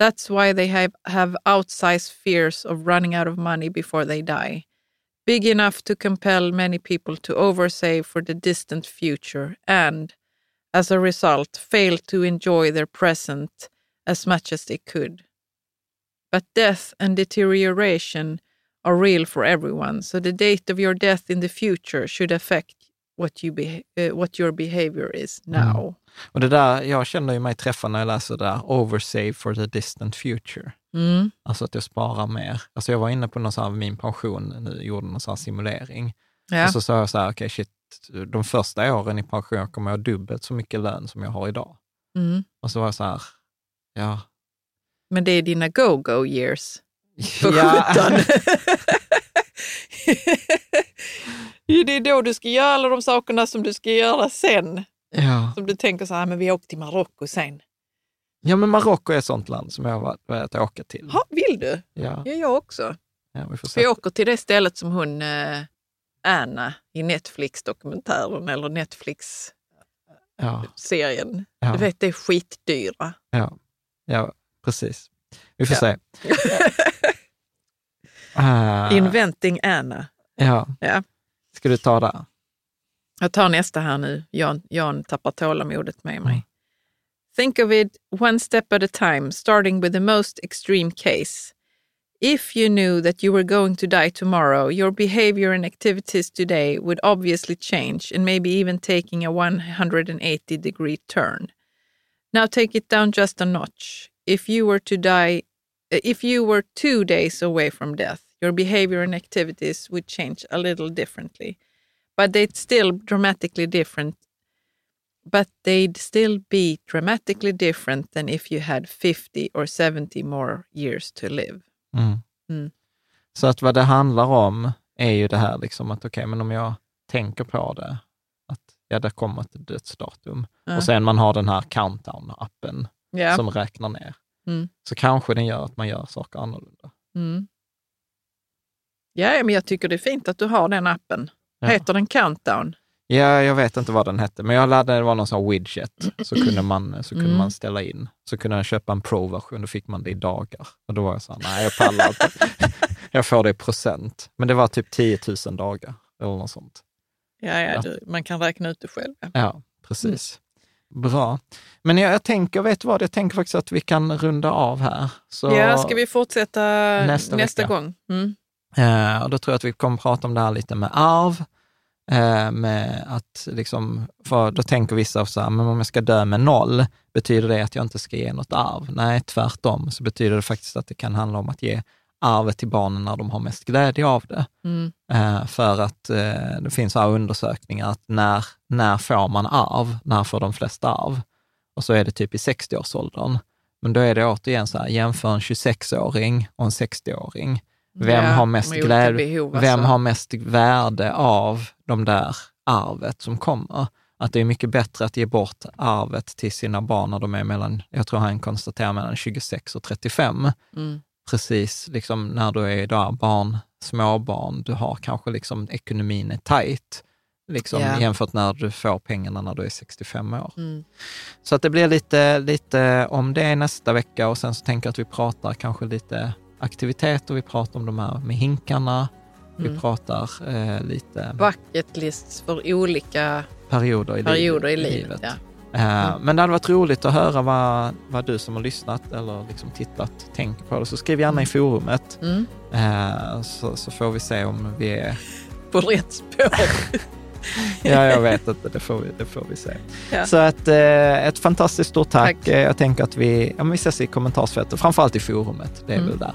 That's why they have, have outsized fears of running out of money before they die. Big enough to compel many people to oversave for the distant future and as a result, failed to enjoy their present as much as they could. But death and deterioration are real for everyone, so the date of your death in the future should affect what, you uh, what your behavior is mm. now. Mm. Och det där, jag känner ju mig träffad när jag läser det där, oversave for the distant future. Mm. Alltså att jag sparar mer. Alltså jag var inne på någon sån här, min pension nu, gjorde någon sån här simulering. Ja. Och så sa jag så här, okej okay, shit, de första åren i pension kommer jag ha dubbelt så mycket lön som jag har idag. Mm. Och så var jag så här, ja. Men det är dina go-go years på ja. 17. det är då du ska göra alla de sakerna som du ska göra sen. Ja. Som du tänker så här, men vi åker till Marocko sen. Ja, men Marocko är ett sånt land som jag har velat åka till. Ha, vill du? Ja. ja, jag också. Ja, vi får. Vi åker till det stället som hon eh, Anna i Netflix-dokumentären eller Netflix-serien. Ja. Du vet, det är skitdyra. Ja, ja precis. Vi får ja. se. uh, Inventing Anna. Ja. ja. Ska du ta det? Jag tar nästa här nu. Jan, Jan tappar tålamodet med mig. Mm. Think of it one step at a time, starting with the most extreme case. If you knew that you were going to die tomorrow, your behavior and activities today would obviously change and maybe even taking a 180 degree turn. Now take it down just a notch. If you were to die, uh, if you were two days away from death, your behavior and activities would change a little differently. But they'd still dramatically different. But they'd still be dramatically different than if you had 50 or 70 more years to live. Mm. Mm. Så att vad det handlar om är ju det här liksom att okej, okay, men om jag tänker på det, att ja, det kommer ett dödsdatum. Mm. Och sen man har den här countdown-appen yeah. som räknar ner. Mm. Så kanske den gör att man gör saker annorlunda. Mm. Ja, men jag tycker det är fint att du har den appen. Ja. Heter den Countdown? Ja, jag vet inte vad den hette, men jag laddade, det var någon sån widget, så kunde man, så kunde mm. man ställa in. Så kunde jag köpa en pro-version, då fick man det i dagar. Och då var jag så här, nej jag pallar inte. jag får det i procent. Men det var typ 10 000 dagar eller något sånt. Ja, ja, du, man kan räkna ut det själv. Ja, precis. Mm. Bra. Men jag, jag, tänker, vet du vad, jag tänker faktiskt att vi kan runda av här. Så ja, ska vi fortsätta nästa, nästa gång? Mm. Eh, och då tror jag att vi kommer prata om det här lite med arv. Eh, med att liksom, för då tänker vissa så här, men om jag ska dö med noll, betyder det att jag inte ska ge något arv? Nej, tvärtom, så betyder det faktiskt att det kan handla om att ge arvet till barnen när de har mest glädje av det. Mm. Eh, för att eh, det finns här undersökningar att när, när får man arv? När får de flesta arv? Och så är det typ i 60-årsåldern. Men då är det återigen så här, jämför en 26-åring och en 60-åring. Vem, ja, har, mest glädje, behov, alltså. vem har mest värde av de där arvet som kommer? Att det är mycket bättre att ge bort arvet till sina barn när de är mellan, jag tror han konstaterar mellan 26 och 35. Mm. Precis liksom när du är där barn, småbarn, du har kanske liksom ekonomin är tajt. Liksom, yeah. jämfört när du får pengarna när du är 65 år. Mm. Så att det blir lite, lite om det nästa vecka och sen så tänker jag att vi pratar kanske lite aktiviteter, vi pratar om de här med hinkarna, mm. vi pratar eh, lite... Bucket lists för olika perioder i perioder livet. I livet. Ja. Eh, mm. Men det hade varit roligt att höra vad, vad du som har lyssnat eller liksom tittat tänker på det. Så skriv gärna i mm. forumet mm. Eh, så, så, får vi se om vi är... På rätt spår. ja, jag vet inte. Det får vi, det får vi se. Ja. Så att, eh, ett fantastiskt stort tack. tack. Jag tänker att vi, ja, vi ses i kommentarsfältet, framförallt i forumet. Det är mm. väl där.